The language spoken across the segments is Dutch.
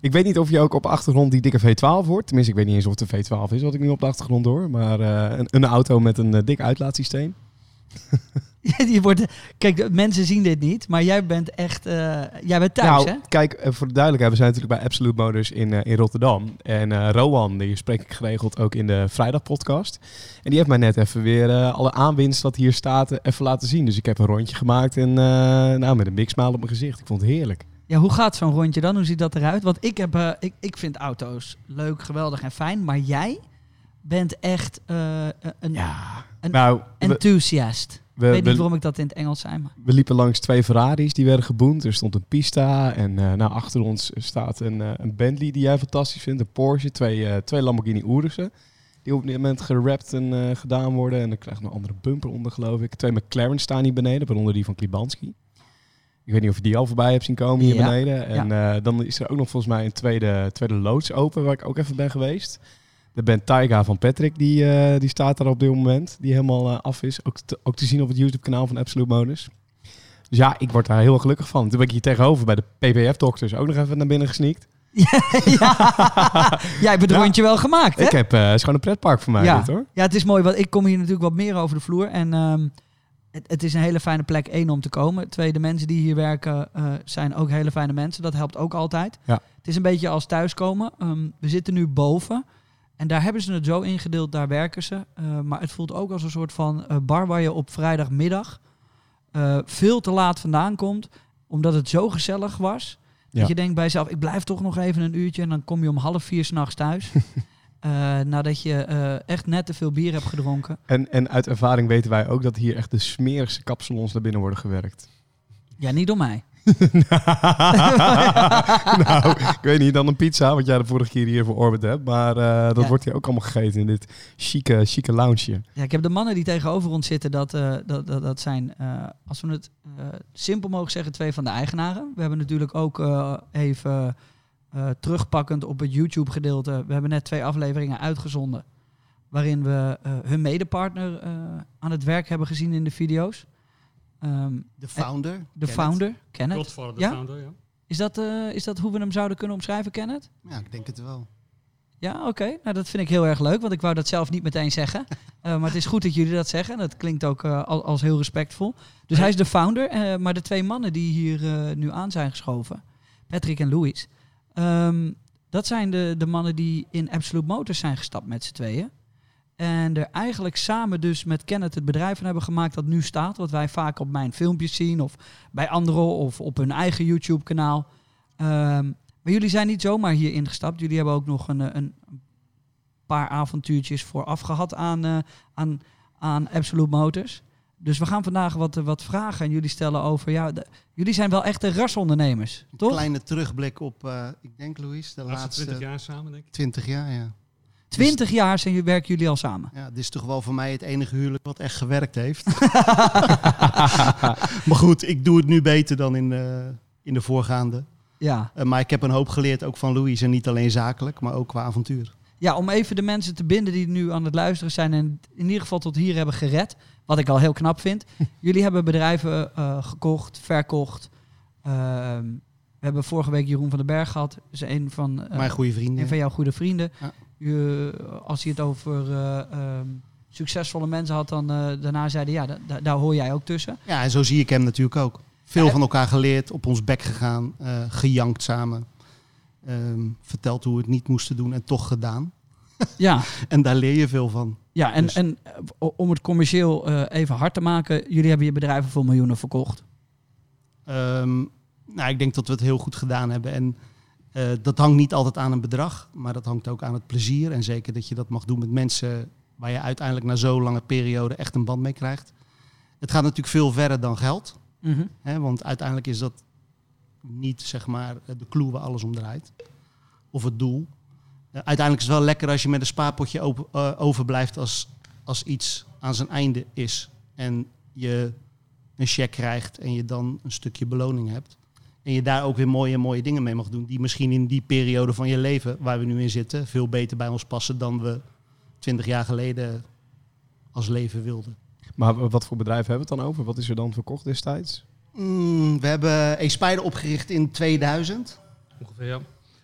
Ik weet niet of je ook op achtergrond die dikke V12 hoort. Tenminste, ik weet niet eens of het een V12 is wat ik nu op de achtergrond hoor. Maar eh, een, een auto met een eh, dik uitlaatsysteem. Die wordt, kijk, mensen zien dit niet, maar jij bent echt, eh, jij bent thuis, hè? nou, kijk, voor de duidelijkheid, we zijn natuurlijk bij Absolute Motors in, in Rotterdam. En eh Rowan, die spreek ik geregeld ook in de Vrijdag podcast. En die heeft mij net even weer alle aanwinst wat hier staat even laten zien. Dus ik heb een rondje gemaakt en nou, met een big smile op mijn gezicht. Ik vond het heerlijk. Ja, hoe gaat zo'n rondje dan? Hoe ziet dat eruit? Want ik, heb, eh, ik, ik vind auto's leuk, geweldig en fijn, maar jij bent echt eh, een Een nou, we, enthusiast. we, ik weet niet we- waarom ik dat in het Engels zei, maar... We liepen langs twee Ferraris die werden geboend. Er stond een Pista en eh, nou, achter ons staat een, eh, een Bentley die jij fantastisch vindt. Een Porsche, twee, eh, twee Lamborghini Urussen. Die op dit moment gerapt en eh, gedaan worden. En dan krijg je nog een andere bumper onder geloof ik. Twee McLaren staan hier beneden, waaronder die van Klibanski. Ik weet niet of je die al voorbij hebt zien komen hier Ja, beneden. En eh, dan is er ook nog volgens mij een tweede, tweede loods open waar ik ook even ben geweest. De Ben Taiga van Patrick, die, eh, die staat daar op dit moment. Die helemaal eh, af is. Ook te, ook te zien op het YouTube kanaal van Absolute Modus. Dus ja, ik word daar heel gelukkig van. Toen ben ik hier tegenover bij de PPF-dokters ook nog even naar binnen gesneakt. ja. Jij hebt het Ja. rondje wel gemaakt, hè? Ik heb, het is gewoon een pretpark voor mij ja. dit hoor. ja, het is mooi, want ik kom hier natuurlijk wat meer over de vloer. En ehm, het, het is een hele fijne plek, één, om te komen. Twee, de mensen die hier werken eh, zijn ook hele fijne mensen. Dat helpt ook altijd. Ja. Het is een beetje als thuiskomen. Ehm, we zitten nu boven. En daar hebben ze het zo ingedeeld, daar werken ze. Eh, maar het voelt ook als een soort van eh, bar waar je op vrijdagmiddag veel te laat vandaan komt. Omdat het zo gezellig was. Ja. Dat je denkt bij jezelf, ik blijf toch nog even een uurtje. En dan kom je om half vier s'nachts thuis. Eh, nadat je eh, echt net te veel bier hebt gedronken. En, en uit ervaring weten wij ook dat hier echt de smerigste kapsalons naar binnen worden gewerkt. Ja, niet door mij. nou, ik weet niet, dan een pizza, wat jij de vorige keer hier voor Orbit hebt. Maar eh, dat Ja. wordt hier ook allemaal gegeten in dit chique, chique loungeje. Ja, ik heb de mannen die tegenover ons zitten, dat, dat, dat, dat zijn, als we het simpel mogen zeggen, twee van de eigenaren. We hebben natuurlijk ook even eh, terugpakkend op het YouTube-gedeelte. We hebben net twee afleveringen uitgezonden. Waarin we eh, hun medepartner eh, aan het werk hebben gezien in de video's. Ehm, De founder. de Kenneth. founder, Kenneth. Godfather, de Ja? founder, ja. Is dat, eh, is dat hoe we hem zouden kunnen omschrijven, Kenneth? Ja, ik denk het wel. Ja, oké. Nou, dat vind ik heel erg leuk, want ik wou dat zelf niet meteen zeggen. Eh, maar het is goed dat jullie dat zeggen. Dat klinkt ook eh, al- als heel respectvol. Dus hij is de founder. eh, maar de twee mannen die hier eh, nu aan zijn geschoven, Patrick en Louis, ehm, dat zijn de, de mannen die in Absolute Motors zijn gestapt met z'n tweeën. En er eigenlijk samen dus met Kenneth het bedrijf van hebben gemaakt dat nu staat. Wat wij vaak op mijn filmpjes zien of bij anderen of op hun eigen YouTube kanaal. Ehm, maar jullie zijn niet zomaar hier ingestapt. Jullie hebben ook nog een, een paar avontuurtjes vooraf gehad aan, eh, aan, aan Absolute Motors. Dus we gaan vandaag wat, eh, wat vragen aan jullie stellen over... Ja, de- jullie zijn wel echte rasondernemers, Een toch? kleine terugblik op, eh, ik denk Louis, de Laatste laatste 20 jaar samen, denk ik. 20 jaar. Ja. Twintig jaar zijn, jullie- werken jullie al samen. ja, dit is toch wel voor mij het enige huwelijk wat echt gewerkt heeft. maar goed, ik doe het nu beter dan in, de in de voorgaande. Ja. Eh, maar ik heb een hoop geleerd, ook van Louis. En niet alleen zakelijk, maar ook qua avontuur. Ja, om even de mensen te binden die nu aan het luisteren zijn... en in ieder geval tot hier hebben gered. Wat ik al heel knap vind. jullie hebben bedrijven eh, gekocht, verkocht. Ehm, we hebben vorige week Jeroen van den Berg gehad. Is een van... eh, Mijn goede vrienden. Een van jouw goede vrienden. Ja. Je, als hij het over eh, ehm, succesvolle mensen had, dan eh, daarna zeiden ja, da- da- daar hoor jij ook tussen. Ja, en zo zie ik hem natuurlijk ook. Veel Ja. van elkaar geleerd, op ons bek gegaan, eh, gejankt samen. Ehm, verteld hoe we het niet moesten doen en toch gedaan. Ja, En daar leer je veel van. ja en, Dus- en eh, om het commercieel eh, even hard te maken, jullie hebben je bedrijven voor miljoenen verkocht. Ehm, nou, ik denk dat we het heel goed gedaan hebben. En eh, dat hangt niet altijd aan een bedrag, maar dat hangt ook aan het plezier. En zeker dat je dat mag doen met mensen waar je uiteindelijk na zo'n lange periode echt een band mee krijgt. Het gaat natuurlijk veel verder dan geld. Mhm. Hè, want uiteindelijk is dat niet zeg maar de clue waar alles om draait. Of het doel. eh, uiteindelijk is het wel lekker als je met een spaarpotje eh, overblijft als, als iets aan zijn einde is. En je een check krijgt en je dan een stukje beloning hebt. En je daar ook weer mooie, mooie dingen mee mag doen. Die misschien in die periode van je leven waar we nu in zitten, veel beter bij ons passen dan we twintig jaar geleden als leven wilden. Maar wat voor bedrijf hebben we het dan over? Wat is er dan verkocht destijds? Mm, we hebben E-Spider opgericht in 2000. Ongeveer, ja.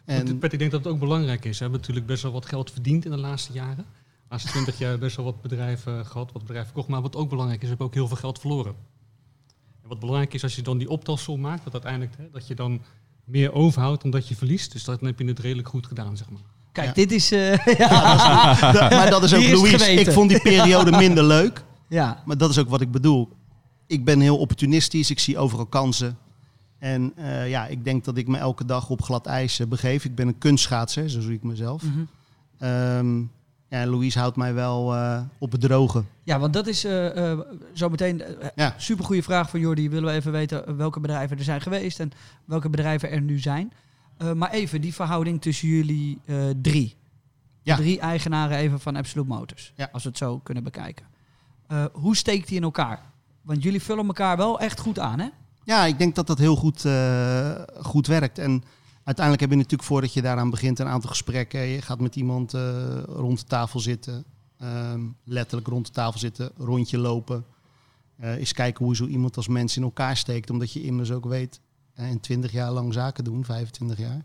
En Pet, ik denk dat het ook belangrijk is. We hebben natuurlijk best wel wat geld verdiend in de laatste jaren. De laatste twintig jaar best wel wat bedrijven gehad, wat bedrijven verkocht. Maar wat ook belangrijk is, we hebben ook heel veel geld verloren. En wat belangrijk is, als je dan die optelsom maakt, dat uiteindelijk hè, dat je dan meer overhoudt dan dat je verliest. Dus dan heb je het redelijk goed gedaan, zeg maar. Kijk, Ja. dit is... eh, ja. maar dat is ook Hier is Louise. geweten. Ik vond die periode minder leuk. ja. Maar dat is ook wat ik bedoel. Ik ben heel opportunistisch. Ik zie overal kansen. En eh, ja, ik denk dat ik me elke dag op glad ijs eh, begeef. Ik ben een kunstschaatser, zo zie ik mezelf. Ehm, ja, en Louise houdt mij wel eh, op het droge. Ja, want dat is eh eh zo meteen uh, Ja. supergoeie vraag van Jordi. Willen we even weten welke bedrijven er zijn geweest en welke bedrijven er nu zijn. Maar even die verhouding tussen jullie drie. Ja. Drie eigenaren even van Absolute Motors. Ja. Als we het zo kunnen bekijken. Hoe steekt die in elkaar? Want jullie vullen elkaar wel echt goed aan, hè? Ja, ik denk dat dat heel goed, eh, goed werkt. En uiteindelijk heb je natuurlijk voordat je daaraan begint een aantal gesprekken. Je gaat met iemand eh, rond de tafel zitten. Ehm, letterlijk rond de tafel zitten, rondje lopen. Eh eens kijken hoe zo iemand als mens in elkaar steekt. Omdat je immers ook weet, in 20 jaar lang zaken doen, 25 jaar.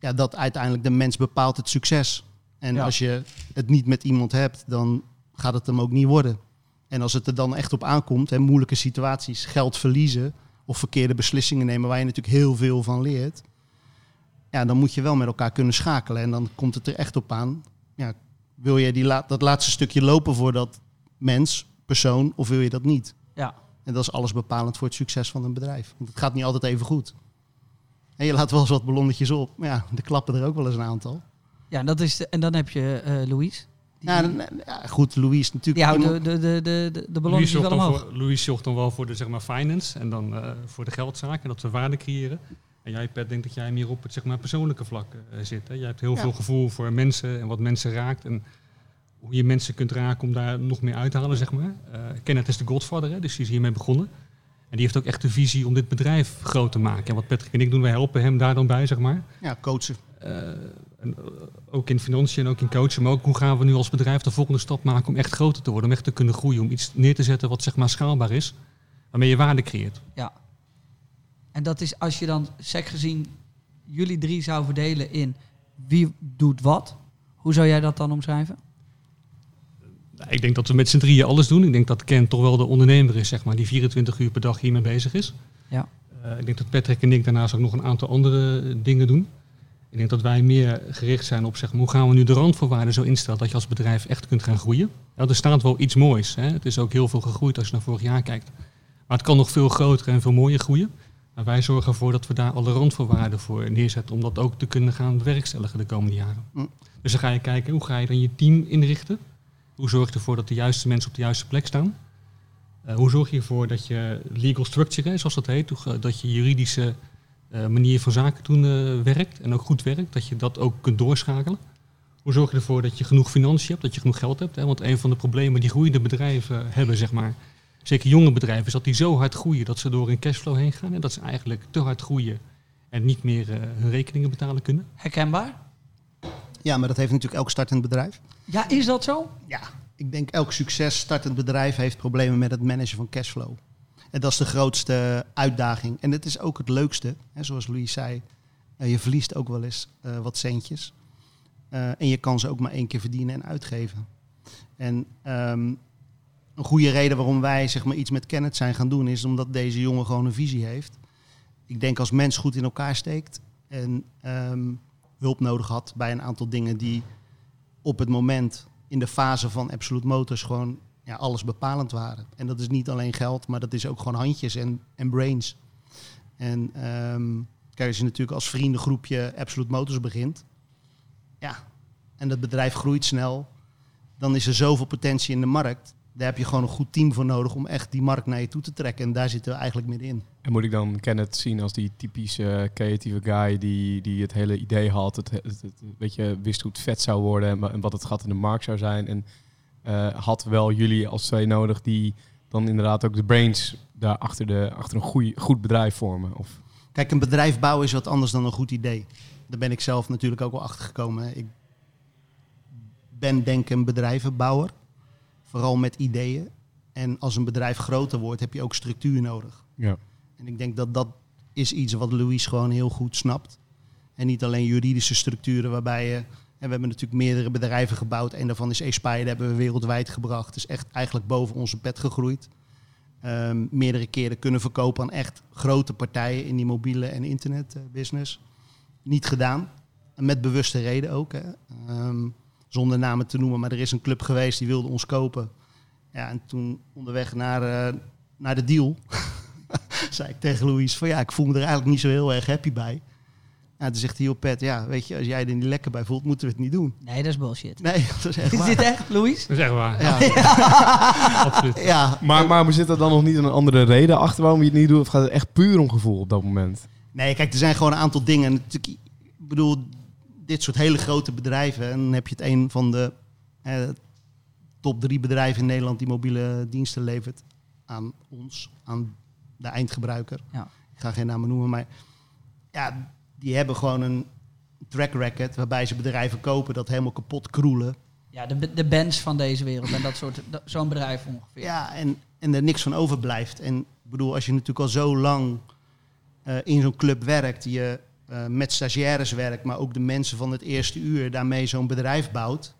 Ja, dat uiteindelijk de mens bepaalt het succes. En Ja. als je het niet met iemand hebt, dan gaat het hem ook niet worden. En als het er dan echt op aankomt, hè, moeilijke situaties, geld verliezen of verkeerde beslissingen nemen waar je natuurlijk heel veel van leert. Ja, dan moet je wel met elkaar kunnen schakelen. En dan komt het er echt op aan. Ja, wil je die la- dat laatste stukje lopen voor dat mens, persoon, of wil je dat niet? Ja. En dat is alles bepalend voor het succes van een bedrijf. Want het gaat niet altijd even goed. En je laat wel eens wat ballonnetjes op. Maar ja, er klappen er ook wel eens een aantal. Ja, dat is de- en dan heb je eh Louise. Die, Ja, ja, goed, Louise natuurlijk. die houdt de, de, de, de, Louis zorgt, wel dan omhoog. voor, Louis zorgt dan wel voor de zeg maar, finance en dan eh, voor de geldzaken, dat we waarde creëren. En jij, Pet, denkt dat jij meer op het zeg maar, persoonlijke vlak eh, zit. Hè? Jij hebt heel Ja. veel gevoel voor mensen en wat mensen raakt. En hoe je mensen kunt raken om daar nog meer uit te halen, zeg maar. Eh Kenneth is de godfather, hè? dus die is hiermee begonnen. En die heeft ook echt de visie om dit bedrijf groot te maken. En wat Patrick en ik doen, wij helpen hem daar dan bij, zeg maar. ja, coachen. Eh, en, eh, ook in financiën en ook in coachen. Maar ook hoe gaan we nu als bedrijf de volgende stap maken om echt groter te worden. Om echt te kunnen groeien. Om iets neer te zetten wat zeg maar schaalbaar is. Waarmee je waarde creëert. Ja. En dat is als je dan sec gezien jullie drie zou verdelen in wie doet wat. Hoe zou jij dat dan omschrijven? Nou, Ik denk dat we met z'n drieën alles doen. Ik denk dat Ken toch wel de ondernemer is, zeg maar, die 24 uur per dag hiermee bezig is. Ja. Eh, ik denk dat Patrick en ik daarnaast ook nog een aantal andere eh, dingen doen. Ik denk dat wij meer gericht zijn op zeg maar, hoe gaan we nu de randvoorwaarden zo instellen dat je als bedrijf echt kunt gaan groeien. Ja, er staat wel iets moois. Hè? Het is ook heel veel gegroeid als je naar vorig jaar kijkt. Maar het kan nog veel groter en veel mooier groeien. Maar wij zorgen ervoor dat we daar alle randvoorwaarden voor neerzetten om dat ook te kunnen gaan bewerkstelligen de komende jaren. Mm. Dus dan ga je kijken hoe ga je dan je team inrichten. Hoe zorg je ervoor dat de juiste mensen op de juiste plek staan? Eh, hoe zorg je ervoor dat je legal structure, zoals dat heet, dat je juridische manier van zaken doen eh, werkt en ook goed werkt, dat je dat ook kunt doorschakelen? Hoe zorg je ervoor dat je genoeg financiën hebt, dat je genoeg geld hebt? Hè? Want een van de problemen die groeiende bedrijven hebben, zeg maar, zeker jonge bedrijven, is dat die zo hard groeien dat ze door een cashflow heen gaan en dat ze eigenlijk te hard groeien en niet meer eh, hun rekeningen betalen kunnen. Herkenbaar? Ja, maar dat heeft natuurlijk elk startend bedrijf. Ja, is dat zo? Ja, ik denk elk succes startend bedrijf heeft problemen met het managen van cashflow. En dat is de grootste uitdaging. En het is ook het leukste. Hè, zoals Louis zei, eh, je verliest ook wel eens eh, wat centjes. Eh, en je kan ze ook maar één keer verdienen en uitgeven. En ehm, een goede reden waarom wij zeg maar, iets met Kenneth zijn gaan doen... is omdat deze jongen gewoon een visie heeft. Ik denk als mens goed in elkaar steekt... en ehm, hulp nodig had bij een aantal dingen die op het moment in de fase van Absolute Motors gewoon ja, alles bepalend waren. En dat is niet alleen geld, maar dat is ook gewoon handjes en, en brains. En ehm, kijk, als je natuurlijk als vriendengroepje Absolute Motors begint, ja, en dat bedrijf groeit snel, dan is er zoveel potentie in de markt daar heb je gewoon een goed team voor nodig om echt die markt naar je toe te trekken. En daar zitten we eigenlijk middenin. En moet ik dan Kenneth zien als die typische eh, creatieve guy die, die het hele idee had, het, het, weet je, wist hoe het vet zou worden en, en wat het gat in de markt zou zijn. En had wel jullie als twee nodig die dan inderdaad ook de brains daar achter, de, achter een goeie, goed bedrijf vormen. Of, Kijk, een bedrijf bouwen is wat anders dan een goed idee. Daar ben ik zelf natuurlijk ook wel achter gekomen. Ik ben denk ik een bedrijvenbouwer. Vooral met ideeën. En als een bedrijf groter wordt, heb je ook structuur nodig. ja. En ik denk dat dat is iets wat Louis gewoon heel goed snapt. En niet alleen juridische structuren waarbij je... En we hebben natuurlijk meerdere bedrijven gebouwd. Een daarvan is Aspire, dat hebben we wereldwijd gebracht. Is echt eigenlijk boven onze pet gegroeid. Ehm, meerdere keren kunnen verkopen aan echt grote partijen in die mobiele en internetbusiness. Niet gedaan. Met bewuste reden ook. Hè. Ehm, zonder namen te noemen, maar er is een club geweest die wilde ons kopen. Ja, en toen onderweg naar, eh, naar de deal zei ik tegen Louise van ja, ik voel me er eigenlijk niet zo heel erg happy bij. Ja, toen zegt hij, joh Pet, ja, weet je, als jij er niet lekker bij voelt, moeten we het niet doen. Nee, dat is bullshit. Nee, dat is echt Is waar. dit echt, Louis? Dat is echt waar. Ja, Absoluut. ja. Maar, maar zit er dan nog niet een andere reden achter waarom je het niet doet? Of gaat het echt puur om gevoel op dat moment? Nee, kijk, er zijn gewoon een aantal dingen. Natuurlijk, Ik bedoel, dit soort hele grote bedrijven. En dan heb je het een van de eh, top drie bedrijven in Nederland die mobiele diensten levert aan ons, aan de eindgebruiker. Ja. Ik ga geen namen noemen, maar ja, die hebben gewoon een track record waarbij ze bedrijven kopen dat helemaal kapot kroelen. Ja, de, de bands van deze wereld en dat soort, zo'n bedrijf ongeveer. Ja, en, en er niks van overblijft. En ik bedoel, als je natuurlijk al zo lang eh, in zo'n club werkt, je eh, met stagiaires werkt, maar ook de mensen van het eerste uur daarmee zo'n bedrijf bouwt,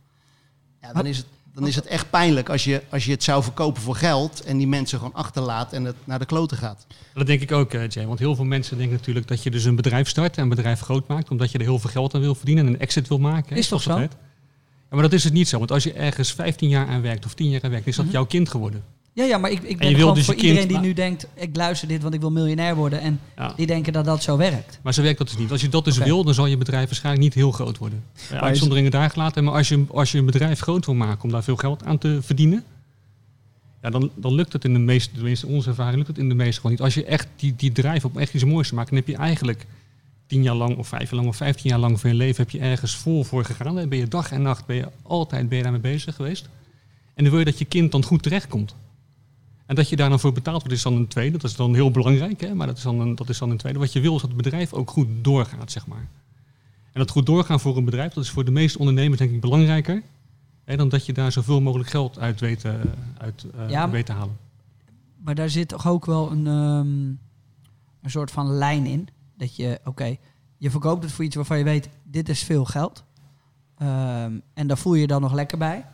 ja, dan, is het, dan is het echt pijnlijk als je, als je het zou verkopen voor geld en die mensen gewoon achterlaat en het naar de kloten gaat. Dat denk ik ook, eh, Jay. Want heel veel mensen denken natuurlijk dat je dus een bedrijf start en een bedrijf groot maakt, omdat je er heel veel geld aan wil verdienen en een exit wil maken. Is toch zo? Ja, maar dat is het niet zo. Want als je ergens 15 jaar aan werkt of 10 jaar aan werkt, is dat Mhm. jouw kind geworden. Ja, ja, maar ik, ik ben wil gewoon dus voor kind- iedereen die maar- nu denkt, ik luister dit, want ik wil miljonair worden. En Ja. die denken dat dat zo werkt. Maar zo werkt dat dus niet. Als je dat dus wil, dan zal je bedrijf waarschijnlijk niet heel groot worden. Ja, is- uitzonderingen daar gelaten. Maar als je, als je een bedrijf groot wil maken om daar veel geld aan te verdienen, ja, dan, dan lukt het in de meeste, tenminste in onze ervaring, lukt het in de meeste gewoon niet. Als je echt die, die drive op echt iets moois te maken, dan heb je eigenlijk tien jaar lang of vijf jaar lang of vijftien jaar lang van je leven heb je ergens vol voor gegaan. Dan ben je dag en nacht, ben je altijd ben je daarmee bezig geweest. En dan wil je dat je kind dan goed terechtkomt. En dat je daar dan voor betaald wordt is dan een tweede. Dat is dan heel belangrijk, hè? maar dat is dan, een, dat is dan een tweede. Wat je wil is dat het bedrijf ook goed doorgaat, zeg maar. En dat goed doorgaan voor een bedrijf, dat is voor de meeste ondernemers denk ik belangrijker. Hè, dan dat je daar zoveel mogelijk geld uit weet, uit, eh, Ja, weet te halen. Maar daar zit toch ook wel een, ehm, een soort van lijn in. Dat je, oké, je verkoopt het voor iets waarvan je weet, dit is veel geld. Ehm, en daar voel je je dan nog lekker bij.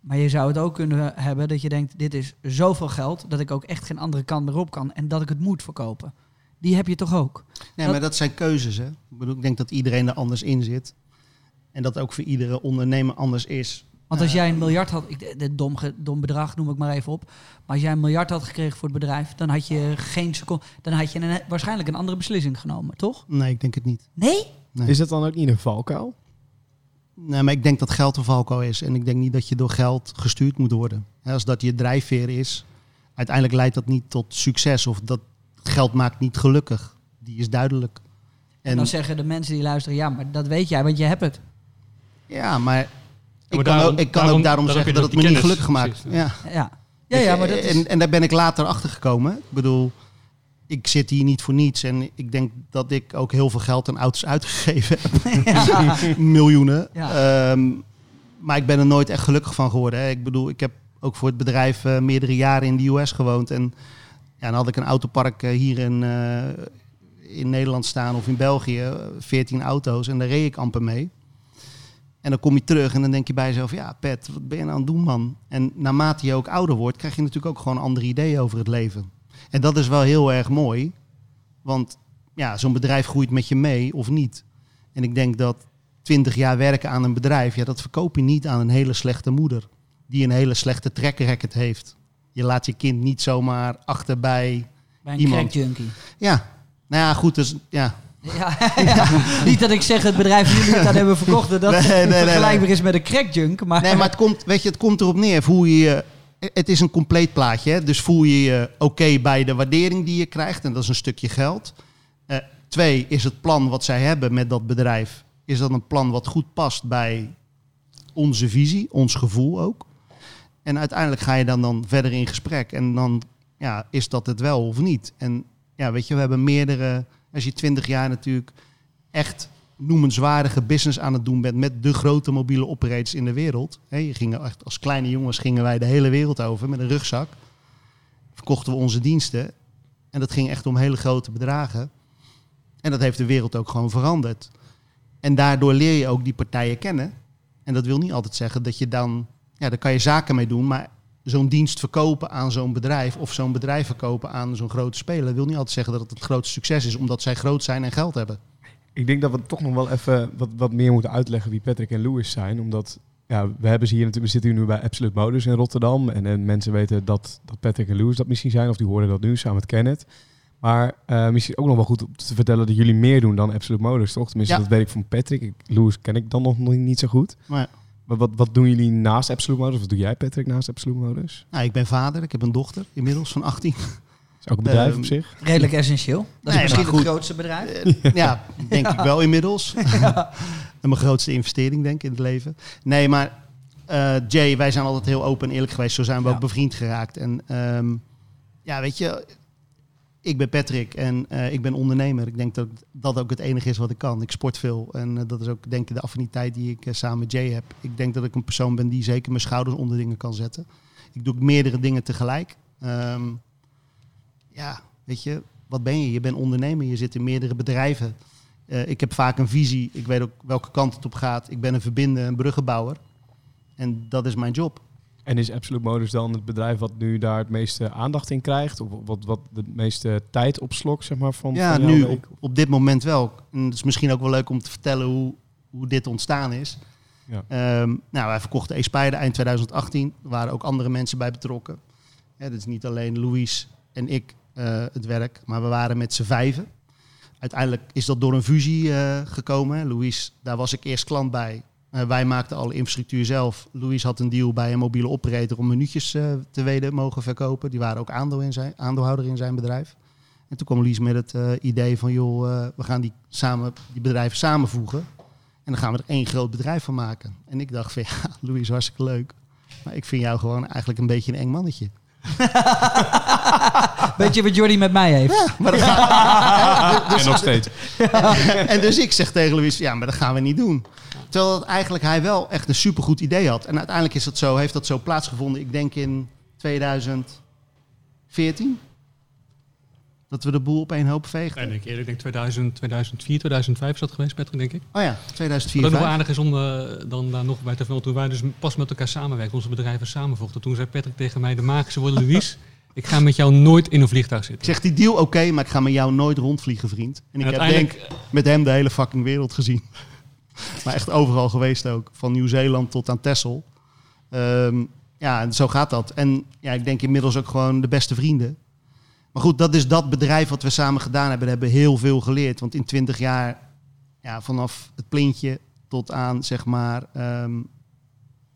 Maar je zou het ook kunnen hebben dat je denkt, dit is zoveel geld dat ik ook echt geen andere kant meer op kan. En dat ik het moet verkopen. Die heb je toch ook? Nee, maar dat zijn keuzes. Hè? Ik, bedoel, ik denk dat iedereen er anders in zit. En dat ook voor iedere ondernemer anders is. Want als Eh, jij een miljard had, ik, dit dom, dom bedrag noem ik maar even op. Maar als jij een miljard had gekregen voor het bedrijf, dan had je geen seconde, dan had je een, waarschijnlijk een andere beslissing genomen, toch? Nee, ik denk het niet. Nee? Nee. Is dat dan ook niet een valkuil? Nee, maar ik denk dat geld een valkuil is. En ik denk niet dat je door geld gestuurd moet worden. Hè, Als dat je drijfveer is, uiteindelijk leidt dat niet tot succes. Of dat geld maakt niet gelukkig. Die is duidelijk. En En, dan zeggen de mensen die luisteren, ja, maar dat weet jij, want je hebt het. ja, maar ik maar kan, daarom- ook, ik kan daarom- ook daarom daarom zeggen dat het me niet gelukkig maakt. precies, Ja. Ja, ja, ja maar dat en, en daar ben ik later achter gekomen. Ik bedoel, ik zit hier niet voor niets. En ik denk dat ik ook heel veel geld aan auto's uitgegeven heb. Ja. Miljoenen. Ja. Ehm, maar ik ben er nooit echt gelukkig van geworden. Hè. Ik bedoel, ik heb ook voor het bedrijf eh, meerdere jaren in de US gewoond. En ja, dan had ik een autopark eh, hier in, eh, in Nederland staan of in België. eh, 14 auto's en daar reed ik amper mee. En dan kom je terug en dan denk je bij jezelf, ja Pet, wat ben je nou aan het doen man? En naarmate je ook ouder wordt, krijg je natuurlijk ook gewoon andere ideeën over het leven. En dat is wel heel erg mooi, want ja, zo'n bedrijf groeit met je mee of niet. En ik denk dat 20 jaar werken aan een bedrijf, ja, dat verkoop je niet aan een hele slechte moeder. Die een hele slechte track record heeft. Je laat je kind niet zomaar achterbij. Bij een iemand. junkie. Ja, nou ja, goed, dus ja. Ja, ja. Niet dat ik zeg het bedrijf jullie het aan hebben verkocht, dat Nee, nee, nee, nee. vergelijkbaar is met een crackjunk. Maar, Nee, maar het komt, weet je, het komt erop neer hoe je het is een compleet plaatje. Dus voel je je oké bij de waardering die je krijgt. En dat is een stukje geld. Eh, twee, is het plan wat zij hebben met dat bedrijf. Is dat een plan wat goed past bij onze visie, ons gevoel ook. En uiteindelijk ga je dan, dan verder in gesprek. En dan ja, is dat het wel of niet. En ja, weet je, we hebben meerdere... Als je twintig jaar natuurlijk echt noemenswaardige business aan het doen bent met de grote mobiele operators in de wereld. Hè, je ging echt, als kleine jongens gingen wij de hele wereld over met een rugzak. Verkochten we onze diensten. En dat ging echt om hele grote bedragen. En dat heeft de wereld ook gewoon veranderd. En daardoor leer je ook die partijen kennen. En dat wil niet altijd zeggen dat je dan, ja, daar kan je zaken mee doen, maar zo'n dienst verkopen aan zo'n bedrijf of zo'n bedrijf verkopen aan zo'n grote speler wil niet altijd zeggen dat het het grootste succes is, omdat zij groot zijn en geld hebben. Ik denk dat we toch nog wel even wat, wat meer moeten uitleggen wie Patrick en Louis zijn. Omdat ja, we, hebben ze hier natuurlijk, we zitten hier nu bij Absolute Modus in Rotterdam. En, en mensen weten dat, dat Patrick en Louis dat misschien zijn. Of die horen dat nu samen met Kenneth. Maar eh, misschien ook nog wel goed om te vertellen dat jullie meer doen dan Absolute Modus, toch? Tenminste, Ja. dat weet ik van Patrick. Ik, Louis ken ik dan nog niet zo goed. Maar, Maar wat, wat doen jullie naast Absolute Modus? Wat doe jij, Patrick, naast Absolute Modus? nou, ik ben vader, ik heb een dochter inmiddels van 18. Is ook een bedrijf Ehm, op zich. Redelijk essentieel. Dat is Nee, misschien het grootste bedrijf. Eh, ja, denk ik wel inmiddels. En mijn grootste investering, denk ik, in het leven. Nee, maar eh, Jay, wij zijn altijd heel open en eerlijk geweest. Zo zijn we Ja. ook bevriend geraakt. En ehm, ja, weet je, ik ben Patrick en eh, ik ben ondernemer. Ik denk dat dat ook het enige is wat ik kan. Ik sport veel en dat is ook, denk ik, de affiniteit die ik samen met Jay heb. Ik denk dat ik een persoon ben die zeker mijn schouders onder dingen kan zetten. Ik doe ook meerdere dingen tegelijk. Ehm, ja, weet je, wat ben je? Je bent ondernemer, je zit in meerdere bedrijven. Eh, ik heb vaak een visie. Ik weet ook welke kant het op gaat. Ik ben een verbinder, een bruggenbouwer. En dat is mijn job. En is Absolute Modus dan het bedrijf wat nu daar het meeste aandacht in krijgt? Of wat, wat de meeste tijd opslokt, zeg maar, van, ja, van nu op, op dit moment wel. En het is misschien ook wel leuk om te vertellen hoe, hoe dit ontstaan is. Ja. Ehm, nou, wij verkochten e-Spider eind 2018. Er waren ook andere mensen bij betrokken. Het is niet alleen Louis en ik het werk, maar we waren met z'n vijven. Uiteindelijk is dat door een fusie eh, gekomen. Louis, daar was ik eerst klant bij. Eh, wij maakten alle infrastructuur zelf. Louis had een deal bij een mobiele operator om minuutjes eh, te weten mogen verkopen. Die waren ook aandeel in zijn, aandeelhouder in zijn bedrijf. En toen kwam Louis met het eh, idee van, joh, eh, we gaan die, samen, die bedrijven samenvoegen. En dan gaan we er één groot bedrijf van maken. En ik dacht van, ja, Louis is hartstikke leuk. Maar ik vind jou gewoon eigenlijk een beetje een eng mannetje. Weet je wat Jordi met mij heeft? Maar dat gaan- en nog steeds. en dus ik zeg tegen Louis, ja, maar dat gaan we niet doen. Terwijl dat eigenlijk hij wel echt een supergoed idee had. En uiteindelijk is dat zo, heeft dat zo plaatsgevonden, ik denk in 2014. Dat we de boel op één hoop veegden. Nee, denk ik, ik denk 2000, 2004, 2005 is dat geweest, Patrick, denk ik. Oh ja, 2004. Wat nog aardig is om eh, dan daar nog bij te vermelden, toen wij dus pas met elkaar samenwerken, onze bedrijven samenvochten. Toen zei Patrick tegen mij, de magische woorden, Louis, ik ga met jou nooit in een vliegtuig zitten. zeg die deal oké, maar ik ga met jou nooit rondvliegen, vriend. En ik heb denk met hem de hele fucking wereld gezien. maar echt overal geweest ook. Van Nieuw-Zeeland tot aan Texel. Ehm, ja, en zo gaat dat. En ja, ik denk inmiddels ook gewoon de beste vrienden. Maar goed, dat is dat bedrijf wat we samen gedaan hebben. We hebben heel veel geleerd. Want in 20 jaar, ja, vanaf het plintje tot aan, zeg maar, ehm,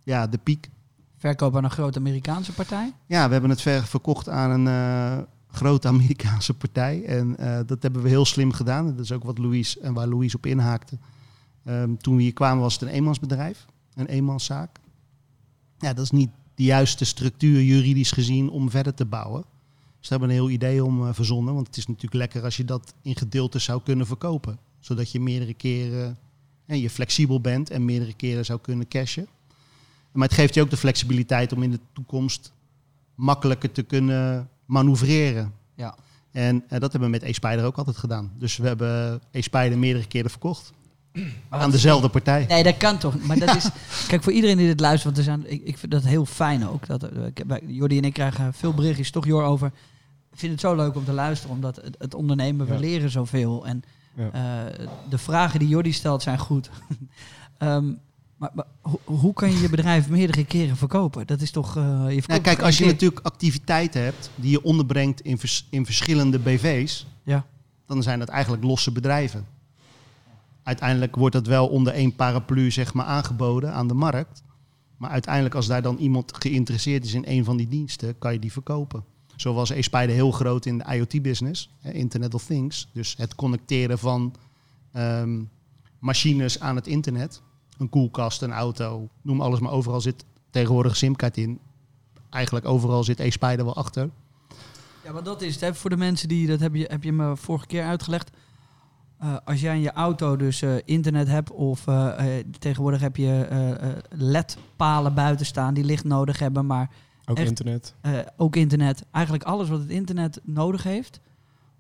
ja, de piek. Verkoop aan een grote Amerikaanse partij. Ja, we hebben het ver verkocht aan een eh, grote Amerikaanse partij. En eh, dat hebben we heel slim gedaan. Dat is ook wat Louis en waar Louis op inhaakte. Ehm, toen we hier kwamen was het een eenmansbedrijf, een eenmanszaak. Ja, dat is niet de juiste structuur juridisch gezien om verder te bouwen. Daar hebben een heel idee om eh, verzonnen. Want het is natuurlijk lekker als je dat in gedeeltes zou kunnen verkopen. Zodat je meerdere keren en je flexibel bent en meerdere keren zou kunnen cashen. Maar het geeft je ook de flexibiliteit om in de toekomst makkelijker te kunnen manoeuvreren. Ja. En eh, dat hebben we met e-Spider ook altijd gedaan. Dus we hebben e-Spider meerdere keren verkocht. Aan dezelfde partij. Nee, dat kan toch. Maar dat is. Kijk, voor iedereen die dit luistert, want er zijn, ik, ik vind dat heel fijn ook. Dat, eh, Jordi en ik krijgen veel berichtjes, toch Jor, over. Ik vind het zo leuk om te luisteren, omdat het, het ondernemen, we leren zoveel. En Ja. eh, de vragen die Jordi stelt zijn goed. Ehm, maar maar ho- hoe kan je je bedrijf meerdere keren verkopen? Dat is toch. eh, je Nou, kijk, als je keer? natuurlijk activiteiten hebt die je onderbrengt in, vers- in verschillende BV's, Ja. dan zijn dat eigenlijk losse bedrijven. Uiteindelijk wordt dat wel onder één paraplu zeg maar, aangeboden aan de markt. Maar uiteindelijk, als daar dan iemand geïnteresseerd is in een van die diensten, kan je die verkopen. Zo was heel groot in de IoT-business, Internet of Things. Dus het connecteren van ehm, machines aan het internet. Een koelkast, een auto, noem alles maar. Overal zit tegenwoordig simkaart in. Eigenlijk overal zit eSpider wel achter. Ja, maar dat is het. Hè. Voor de mensen die, dat heb je, heb je me vorige keer uitgelegd. Eh, als jij in je auto dus eh, internet hebt of eh, tegenwoordig heb je LED-palen buiten staan die licht nodig hebben, maar Ook Echt? internet. eh, ook internet. Eigenlijk alles wat het internet nodig heeft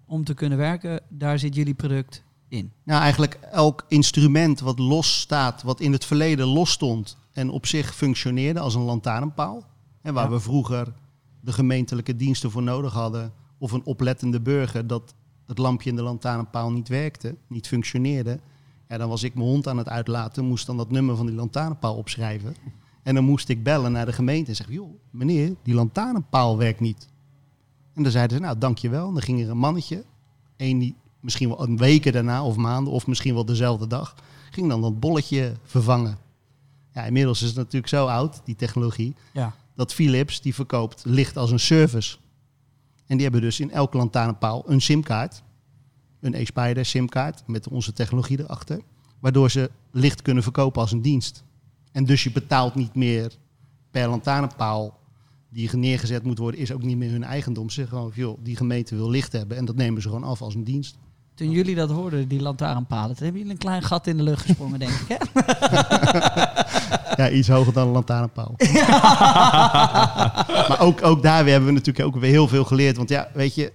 om te kunnen werken, daar zit jullie product in. Nou, eigenlijk elk instrument wat los staat, wat in het verleden los stond en op zich functioneerde als een lantaarnpaal. En waar Ja. we vroeger de gemeentelijke diensten voor nodig hadden, of een oplettende burger dat het lampje in de lantaarnpaal niet werkte, niet functioneerde. Ja, dan was ik mijn hond aan het uitlaten, moest dan dat nummer van die lantaarnpaal opschrijven. En dan moest ik bellen naar de gemeente en zeggen, joh, meneer, die lantaarnpaal werkt niet. En dan zeiden ze, nou, dankjewel. En dan ging er een mannetje, één die misschien wel een weken daarna of maanden of misschien wel dezelfde dag, ging dan dat bolletje vervangen. Ja, inmiddels is het natuurlijk zo oud, die technologie, Ja. dat Philips die verkoopt licht als een service. En die hebben dus in elke lantaarnpaal een simkaart, een e-spider simkaart met onze technologie erachter, waardoor ze licht kunnen verkopen als een dienst. En dus je betaalt niet meer per lantaarnpaal die neergezet moet worden, is ook niet meer hun eigendom. Ze zeggen gewoon, joh, die gemeente wil licht hebben en dat nemen ze gewoon af als een dienst. Toen jullie dat hoorden, die lantaarnpalen, toen hebben jullie een klein gat in de lucht gesprongen, denk ik. Hè? Ja, iets hoger dan een lantaarnpaal. maar ook, ook daar hebben we natuurlijk ook weer heel veel geleerd. Want ja, weet je,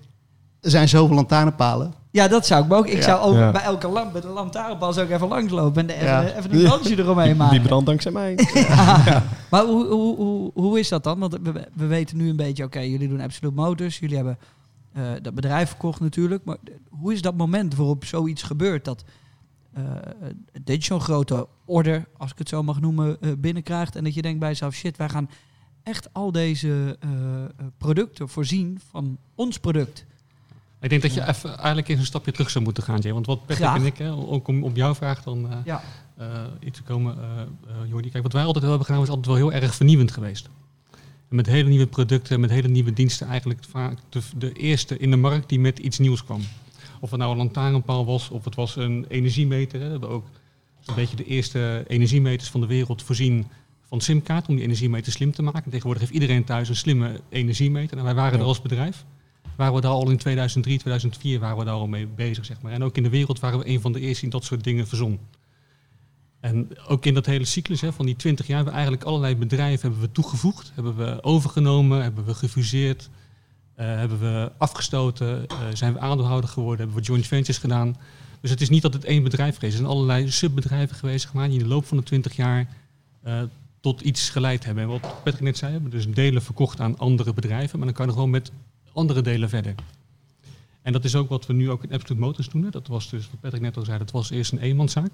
er zijn zoveel lantaarnpalen. Ja, dat zou ik ook. Ik Ja. zou ook Ja. bij elke lamp, bij de lantaarnpaal zou ik even langslopen en even, Ja. even een dansje eromheen maken. Die brandt dankzij mij. Maar hoe, hoe, hoe, hoe is dat dan? Want we, we weten nu een beetje, oké, jullie doen Absolute Motors, jullie hebben eh, dat bedrijf verkocht natuurlijk. Maar hoe is dat moment waarop zoiets gebeurt? Dat, eh dat je zo'n grote order, als ik het zo mag noemen, eh, binnenkrijgt. En dat je denkt bij jezelf, shit, wij gaan echt al deze producten voorzien van ons product. Ik denk dat je even eigenlijk eens een stapje terug zou moeten gaan, Jay. Want wat Patrick en ik, hè, ook om op jouw vraag dan eh, Ja. eh, iets te komen, eh Jordi. Kijk, wat wij altijd wel hebben gedaan, is altijd wel heel erg vernieuwend geweest. En met hele nieuwe producten, met hele nieuwe diensten, eigenlijk vaak de, de eerste in de markt die met iets nieuws kwam. Of het nou een lantaarnpaal was, of het was een energiemeter. Hè. We hebben ook een beetje de eerste energiemeters van de wereld voorzien van simkaart, om die energiemeter slim te maken. Tegenwoordig heeft iedereen thuis een slimme energiemeter. En wij waren Ja. er als bedrijf. Waren we daar al in 2003, 2004 waren we daar al mee bezig, zeg maar. En ook in de wereld waren we een van de eerste die dat soort dingen verzon. En ook in dat hele cyclus hè, van die 20 jaar hebben we eigenlijk allerlei bedrijven hebben we toegevoegd, hebben we overgenomen, hebben we gefuseerd, eh, hebben we afgestoten, eh, zijn we aandeelhouder geworden, hebben we joint ventures gedaan. Dus het is niet dat het één bedrijf geweest is. Er zijn allerlei subbedrijven geweest, maar, die in de loop van de 20 jaar eh, tot iets geleid hebben. En wat Patrick net zei, we hebben dus delen verkocht aan andere bedrijven, maar dan kan je wel met andere delen verder. En dat is ook wat we nu ook in Absolute Motors doen. Hè. Dat was dus, wat Patrick net al zei, dat was eerst een eenmanszaak.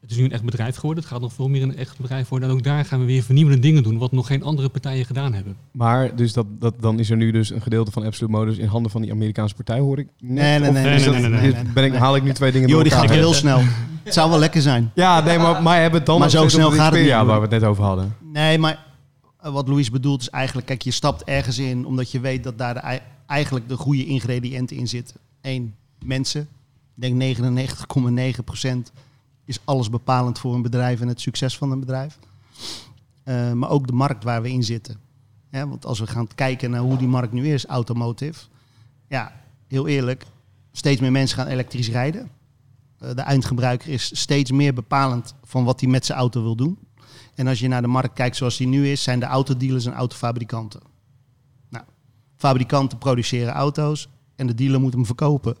Het is nu een echt bedrijf geworden. Het gaat nog veel meer een echt bedrijf worden. En ook daar gaan we weer vernieuwende dingen doen, wat nog geen andere partijen gedaan hebben. Maar dus dat, dat, dan is er nu dus een gedeelte van Absolute Motors in handen van die Amerikaanse partij, hoor ik. Nee, nee, nee, is nee, nee, nee, nee, nee. Ben ik, haal ik nu twee dingen door die gaat elkaar? heel snel. Het zou wel lekker zijn. Ja, nee, maar, maar hebben het dan Maar zo snel gaat het niet, waar we het net over hadden. Nee, maar wat Louis bedoelt is eigenlijk, kijk, je stapt ergens in omdat je weet dat daar eigenlijk de goede ingrediënten in zitten. Eén, mensen. Ik denk 99,9% is alles bepalend voor een bedrijf en het succes van een bedrijf. Eh, maar ook de markt waar we in zitten. Want als we gaan kijken naar hoe die markt nu is, automotive. Ja, heel eerlijk, steeds meer mensen gaan elektrisch rijden. Eh, de eindgebruiker is steeds meer bepalend van wat hij met zijn auto wil doen. En als je naar de markt kijkt zoals die nu is, zijn de autodealers en autofabrikanten. Nou, fabrikanten produceren auto's en de dealer moet hem verkopen.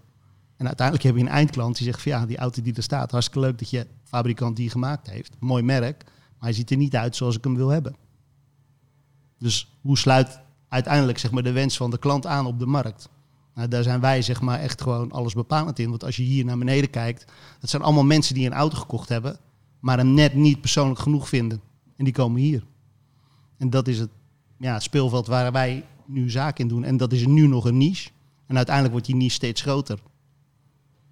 En uiteindelijk heb je een eindklant die zegt van ja, die auto die er staat, hartstikke leuk dat je fabrikant die gemaakt heeft. Mooi merk, maar hij ziet er niet uit zoals ik hem wil hebben. Dus hoe sluit uiteindelijk zeg maar, de wens van de klant aan op de markt? Nou, daar zijn wij zeg maar, echt gewoon alles bepalend in. Want als je hier naar beneden kijkt, dat zijn allemaal mensen die een auto gekocht hebben, maar hem net niet persoonlijk genoeg vinden. En die komen hier. En dat is het, ja, speelveld waar wij nu zaken in doen. En dat is nu nog een niche. En uiteindelijk wordt die niche steeds groter.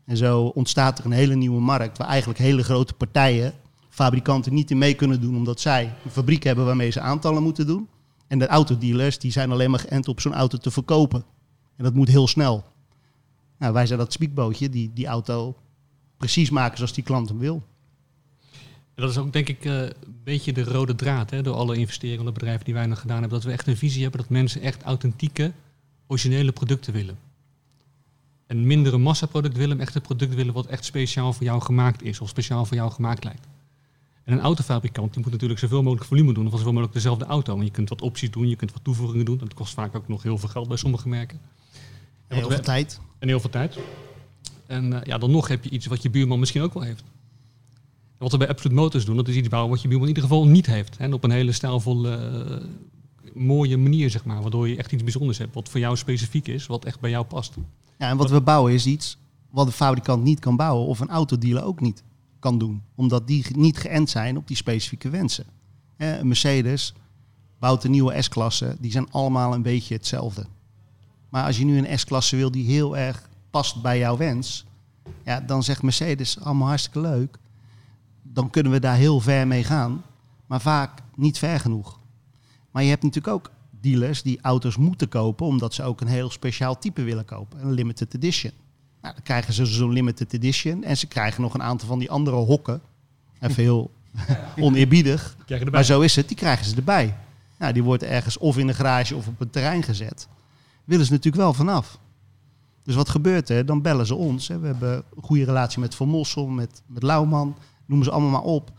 En zo ontstaat er een hele nieuwe markt waar eigenlijk hele grote partijen fabrikanten niet in mee kunnen doen, omdat zij een fabriek hebben waarmee ze aantallen moeten doen. En de autodealers die zijn alleen maar geënt op zo'n auto te verkopen. En dat moet heel snel. Nou, wij zijn dat spiekbootje die die auto precies maken zoals die klant hem wil. En dat is ook denk ik eh, een beetje de rode draad hè, door alle investeringen de bedrijven die wij nog gedaan hebben. Dat we echt een visie hebben dat mensen echt authentieke, originele producten willen. En minder een massaproduct willen, maar echt een product willen wat echt speciaal voor jou gemaakt is. Of speciaal voor jou gemaakt lijkt. En een autofabrikant die moet natuurlijk zoveel mogelijk volume doen. Of zoveel mogelijk dezelfde auto. Want je kunt wat opties doen, je kunt wat toevoegingen doen. Dat kost vaak ook nog heel veel geld bij sommige merken. En heel veel tijd. En heel veel tijd. En eh, ja, dan nog heb je iets wat je buurman misschien ook wel heeft. Wat we bij Absolute Motors doen, dat is iets bouwen wat je buurman in ieder geval niet heeft. En op een hele stijlvolle, eh, mooie manier, zeg maar. Waardoor je echt iets bijzonders hebt, wat voor jou specifiek is, wat echt bij jou past. Ja, en wat we bouwen is iets wat een fabrikant niet kan bouwen of een autodealer ook niet kan doen. Omdat die niet geënt zijn op die specifieke wensen. Een Mercedes bouwt een nieuwe S-klasse, die zijn allemaal een beetje hetzelfde. Maar als je nu een S-klasse wil die heel erg past bij jouw wens, ja, dan zegt Mercedes allemaal hartstikke leuk. Dan kunnen we daar heel ver mee gaan, maar vaak niet ver genoeg. Maar je hebt natuurlijk ook dealers die auto's moeten kopen omdat ze ook een heel speciaal type willen kopen, een limited edition. Nou, dan krijgen ze zo'n limited edition en ze krijgen nog een aantal van die andere hokken. Even heel oneerbiedig. Maar zo is het, die krijgen ze erbij. Nou, die wordt ergens of in de garage of op het terrein gezet. Willen ze natuurlijk wel vanaf. Dus wat gebeurt er? Dan bellen ze ons. Hè. We hebben een goede relatie met Van Mossel, met, met Lauwman. Noemen ze allemaal maar op.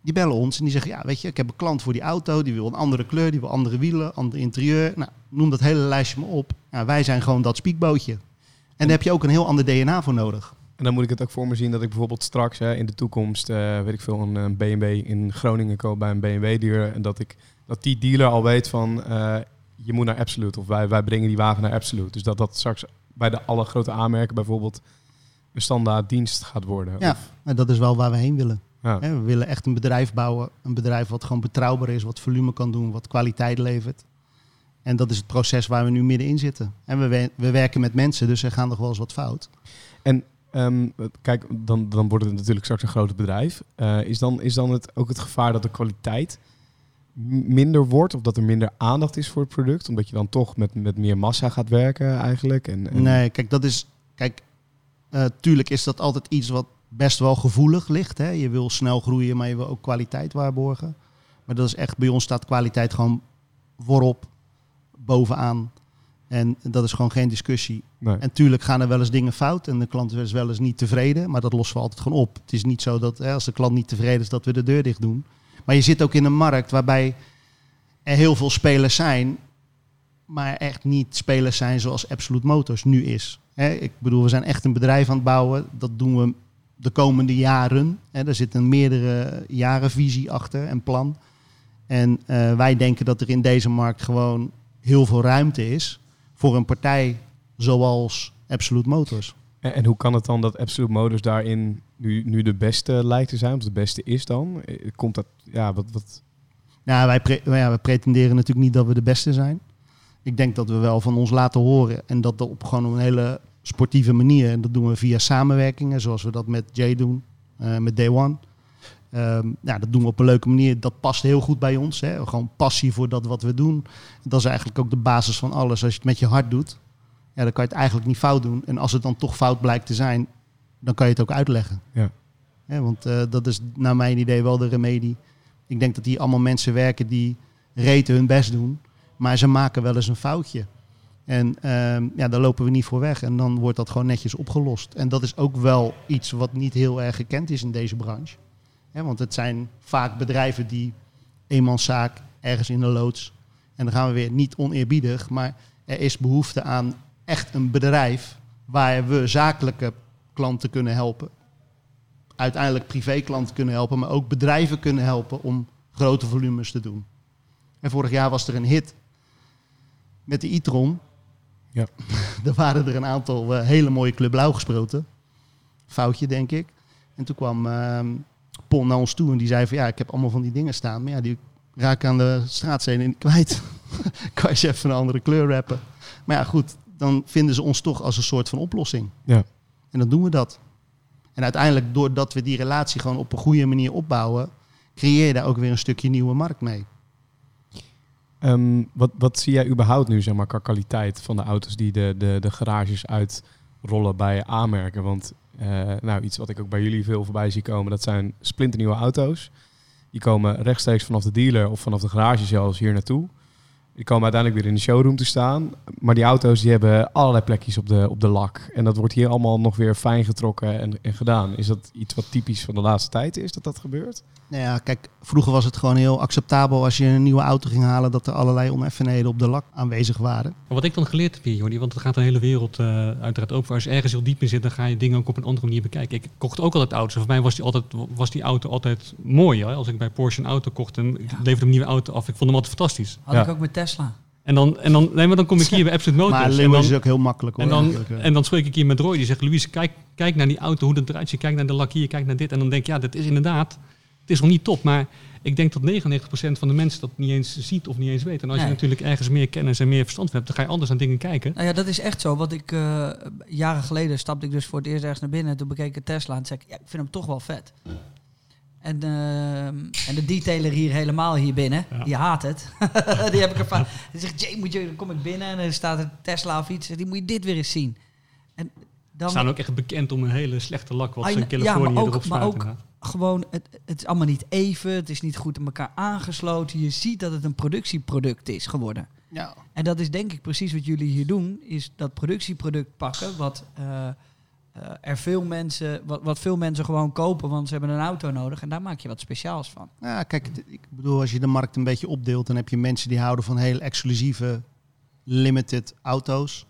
Die bellen ons en die zeggen, ja, weet je, ik heb een klant voor die auto. Die wil een andere kleur, die wil andere wielen, ander interieur. Nou, noem dat hele lijstje maar op. Wij zijn gewoon dat spiekbootje. En daar heb je ook een heel ander DNA voor nodig. En dan moet ik het ook voor me zien dat ik bijvoorbeeld straks hè, in de toekomst, eh, weet ik veel, een, een BMW in Groningen koop bij een BMW-dealer. En dat, ik, dat die dealer al weet van, eh, je moet naar Absolute. Of wij, wij brengen die wagen naar Absolute. Dus dat dat straks bij de alle grote aanmerken bijvoorbeeld een standaard dienst gaat worden. Ja, en dat is wel waar we heen willen. Ja. We willen echt een bedrijf bouwen. Een bedrijf wat gewoon betrouwbaar is, wat volume kan doen, wat kwaliteit levert. En dat is het proces waar we nu middenin zitten. En we, we werken met mensen, dus er gaat nog wel eens wat fout. En ehm, kijk, dan, dan wordt het natuurlijk straks een groot bedrijf. Eh, is, dan, is dan het ook het gevaar dat de kwaliteit minder wordt? Of dat er minder aandacht is voor het product? Omdat je dan toch met, met meer massa gaat werken eigenlijk? En, en- Nee, kijk, dat is. Kijk, eh, tuurlijk is dat altijd iets wat best wel gevoelig ligt. Hè? Je wil snel groeien, maar je wil ook kwaliteit waarborgen. Maar dat is echt, bij ons staat kwaliteit gewoon voorop, bovenaan. En dat is gewoon geen discussie. Nee. En tuurlijk gaan er wel eens dingen fout en de klant is wel eens niet tevreden, maar dat lossen we altijd gewoon op. Het is niet zo dat hè, als de klant niet tevreden is, dat we de deur dicht doen. Maar je zit ook in een markt waarbij er heel veel spelers zijn, maar echt niet spelers zijn zoals Absolute Motors nu is. Hè, ik bedoel, we zijn echt een bedrijf aan het bouwen. Dat doen we de komende jaren. Hè, er zit een meerdere jaren visie achter en plan. En eh, wij denken dat er in deze markt gewoon heel veel ruimte is voor een partij zoals Absolute Motors. En, en hoe kan het dan dat Absolute Motors daarin nu, nu de beste lijkt te zijn? Of de beste is dan? Eh, Komt dat, ja, wat, wat, Nou, wij, pre- ja, we pretenderen natuurlijk niet dat we de beste zijn. Ik denk dat we wel van ons laten horen. En dat op gewoon een hele sportieve manier. En dat doen we via samenwerkingen, zoals we dat met Jay doen, eh, met Day One. Ehm, ja, dat doen we op een leuke manier. Dat past heel goed bij ons. Hè. Gewoon passie voor dat wat we doen. Dat is eigenlijk ook de basis van alles. Als je het met je hart doet, ja, dan kan je het eigenlijk niet fout doen. En als het dan toch fout blijkt te zijn, dan kan je het ook uitleggen. Ja. Want eh, dat is naar mijn idee wel de remedie. Ik denk dat hier allemaal mensen werken die reten hun best doen. Maar ze maken wel eens een foutje. En ehm, ja, daar lopen we niet voor weg. En dan wordt dat gewoon netjes opgelost. En dat is ook wel iets wat niet heel erg gekend is in deze branche. Want het zijn vaak bedrijven die eenmanszaak ergens in de loods. En dan gaan we weer niet oneerbiedig. Maar er is behoefte aan echt een bedrijf waar we zakelijke klanten kunnen helpen. Uiteindelijk privéklanten kunnen helpen, maar ook bedrijven kunnen helpen om grote volumes te doen. En vorig jaar was er een hit met de e-tron. Ja. er waren er een aantal eh, hele mooie Club Blauw gesproten. Foutje, denk ik. En toen kwam ehm Pon naar ons toe en die zei van ja, ik heb allemaal van die dingen staan. Maar ja, die raak ik aan de straatzijde kwijt. kan je even een andere kleur rappen. Maar ja, goed, dan vinden ze ons toch als een soort van oplossing. Ja. En dan doen we dat. En uiteindelijk, doordat we die relatie gewoon op een goede manier opbouwen, creëer je daar ook weer een stukje nieuwe markt mee. Ehm, wat, wat zie jij überhaupt nu, zeg maar, qua kwaliteit van de auto's die de, de, de garages uitrollen bij aanmerken? Want eh, nou, iets wat ik ook bij jullie veel voorbij zie komen, dat zijn splinternieuwe auto's. Die komen rechtstreeks vanaf de dealer of vanaf de garage zelfs hier naartoe. Die komen uiteindelijk weer in de showroom te staan. Maar die auto's die hebben allerlei plekjes op de, op de lak. En dat wordt hier allemaal nog weer fijn getrokken en, en gedaan. Is dat iets wat typisch van de laatste tijd is, dat dat gebeurt? Nou ja, kijk, vroeger was het gewoon heel acceptabel als je een nieuwe auto ging halen dat er allerlei oneffenheden op de lak aanwezig waren. Maar wat ik dan geleerd heb hier, Jordi, want het gaat de hele wereld eh, uiteraard open. Als je ergens heel diep in zit, dan ga je dingen ook op een andere manier bekijken. Ik kocht ook altijd auto's. Voor mij was die, altijd, was die auto altijd mooi. Hè? Als ik bij Porsche een auto kocht en ik leverde een nieuwe auto af, ik vond hem altijd fantastisch. Had Ja. ik ook met Tesla. En dan, en dan, nee, maar dan kom ik hier bij Absolute Motors. Maar dan, is ook heel makkelijk hoor. en, dan, en dan spreek ik hier met Roy, die zegt, Louise, kijk, kijk naar die auto, hoe dat eruit ziet. Kijk naar de lak hier, kijk naar dit. En dan denk ik, ja, dat is inderdaad, het is nog niet top. Maar ik denk dat 99% van de mensen dat niet eens ziet of niet eens weet. En als Nee. je natuurlijk ergens meer kennis en meer verstand van hebt, dan ga je anders naar dingen kijken. Nou ja, dat is echt zo. Want ik, eh, jaren geleden stapte ik dus voor het eerst ergens naar binnen. Toen bekeek ik Tesla en zei ik, ja, ik vind hem toch wel vet. En, ehm, en de detailer hier helemaal hier binnen, Ja. die haat het. die heb ik ervan. Die zegt, Jay, moet je, dan kom ik binnen en er staat een Tesla of iets. Die moet je dit weer eens zien. En Ze dan staan ook echt bekend om een hele slechte lak wat ze in know- ja, Californië maar ook- erop maar spuiten. ook-. Gewoon, het, het is allemaal niet even. Het is niet goed aan elkaar aangesloten. Je ziet dat het een productieproduct is geworden. ja. En dat is denk ik precies wat jullie hier doen, is dat productieproduct pakken, wat, eh, eh, er veel mensen, wat, wat veel mensen gewoon kopen, want ze hebben een auto nodig en daar maak je wat speciaals van. Ja, kijk, ik bedoel, als je de markt een beetje opdeelt, dan heb je mensen die houden van heel exclusieve, limited auto's.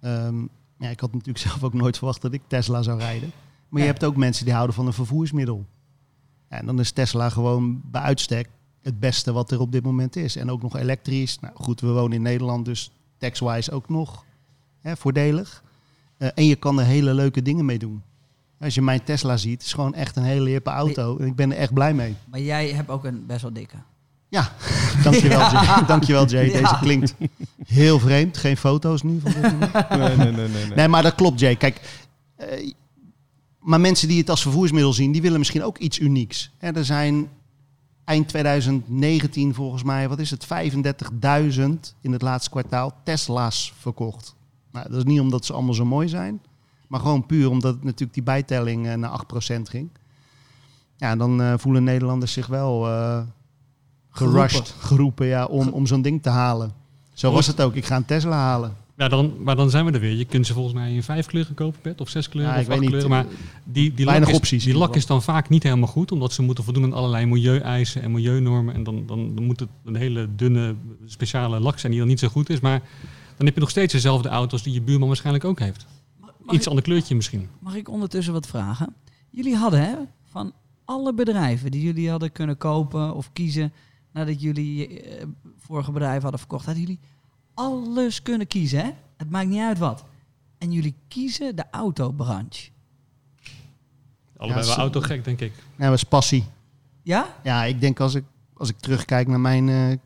Ehm, ja, ik had natuurlijk zelf ook nooit verwacht dat ik Tesla zou rijden. Maar je Ja. hebt ook mensen die houden van een vervoersmiddel. Ja, en dan is Tesla gewoon bij uitstek het beste wat er op dit moment is. En ook nog elektrisch. Nou goed, we wonen in Nederland, dus tax-wise ook nog hè, voordelig. Eh, en je kan er hele leuke dingen mee doen. Als je mijn Tesla ziet, is gewoon echt een hele hippe auto. En ik ben er echt blij mee. Maar jij hebt ook een best wel dikke. Ja, dankjewel Jay. Dankjewel Jay. Ja. Deze klinkt heel vreemd. Geen foto's nu van dit moment. Nee, nee, nee. nee, nee. Nee, maar dat klopt Jay. Kijk, eh, maar mensen die het als vervoersmiddel zien, die willen misschien ook iets unieks. Hè, er zijn eind 2019 volgens mij, wat is het, 35.000 in het laatste kwartaal Tesla's verkocht. Nou, dat is niet omdat ze allemaal zo mooi zijn, maar gewoon puur omdat het natuurlijk die bijtelling eh, naar 8% ging. Ja, dan eh, voelen Nederlanders zich wel eh gerushed, geroepen, ja, om, om zo'n ding te halen. Zo was het ook. Ik ga een Tesla halen. Ja, dan, maar dan zijn we er weer. Je kunt ze volgens mij in vijf kleuren kopen, Pet, of zes kleuren, Ja, ik of acht weet niet. kleuren. Maar die, die, Weinig lak, is, opties die lak is dan vaak niet helemaal goed, omdat ze moeten voldoen aan allerlei milieueisen en milieunormen. En dan, dan, dan moet het een hele dunne, speciale lak zijn die dan niet zo goed is. Maar dan heb je nog steeds dezelfde auto's die je buurman waarschijnlijk ook heeft. Mag Iets ik, ander kleurtje misschien. mag ik ondertussen wat vragen? Jullie hadden hè, van alle bedrijven die jullie hadden kunnen kopen of kiezen nadat jullie eh, vorige bedrijf hadden verkocht, hadden jullie alles kunnen kiezen. Hè? Het maakt niet uit wat. En jullie kiezen de autobranche. Allebei Ja, wel autogek, denk ik. Ja, dat is passie. Ja? Ja, ik denk als ik, als ik terugkijk naar mijn eh,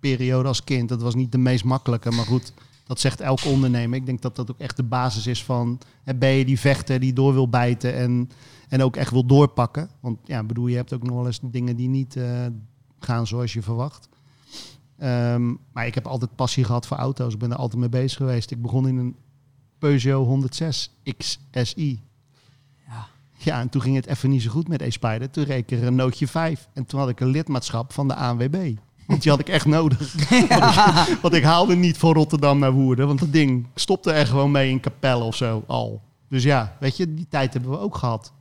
periode als kind, dat was niet de meest makkelijke. Maar goed, dat zegt elke ondernemer. Ik denk dat dat ook echt de basis is van, hè, ben je die vechter die door wil bijten en, en ook echt wil doorpakken. Want ja, bedoel, je hebt ook nog wel eens dingen die niet eh, gaan zoals je verwacht. Ehm, maar ik heb altijd passie gehad voor auto's. Ik ben er altijd mee bezig geweest. Ik begon in een Peugeot 106 XSI. Ja. Ja, en toen ging het even niet zo goed met E-Spider. Toen reed ik er een nootje 5. En toen had ik een lidmaatschap van de ANWB. Want die had ik echt nodig. Want, ik, want ik haalde niet van Rotterdam naar Woerden. Want dat ding stopte er gewoon mee in Capelle of zo al. Dus ja, weet je, die tijd hebben we ook gehad.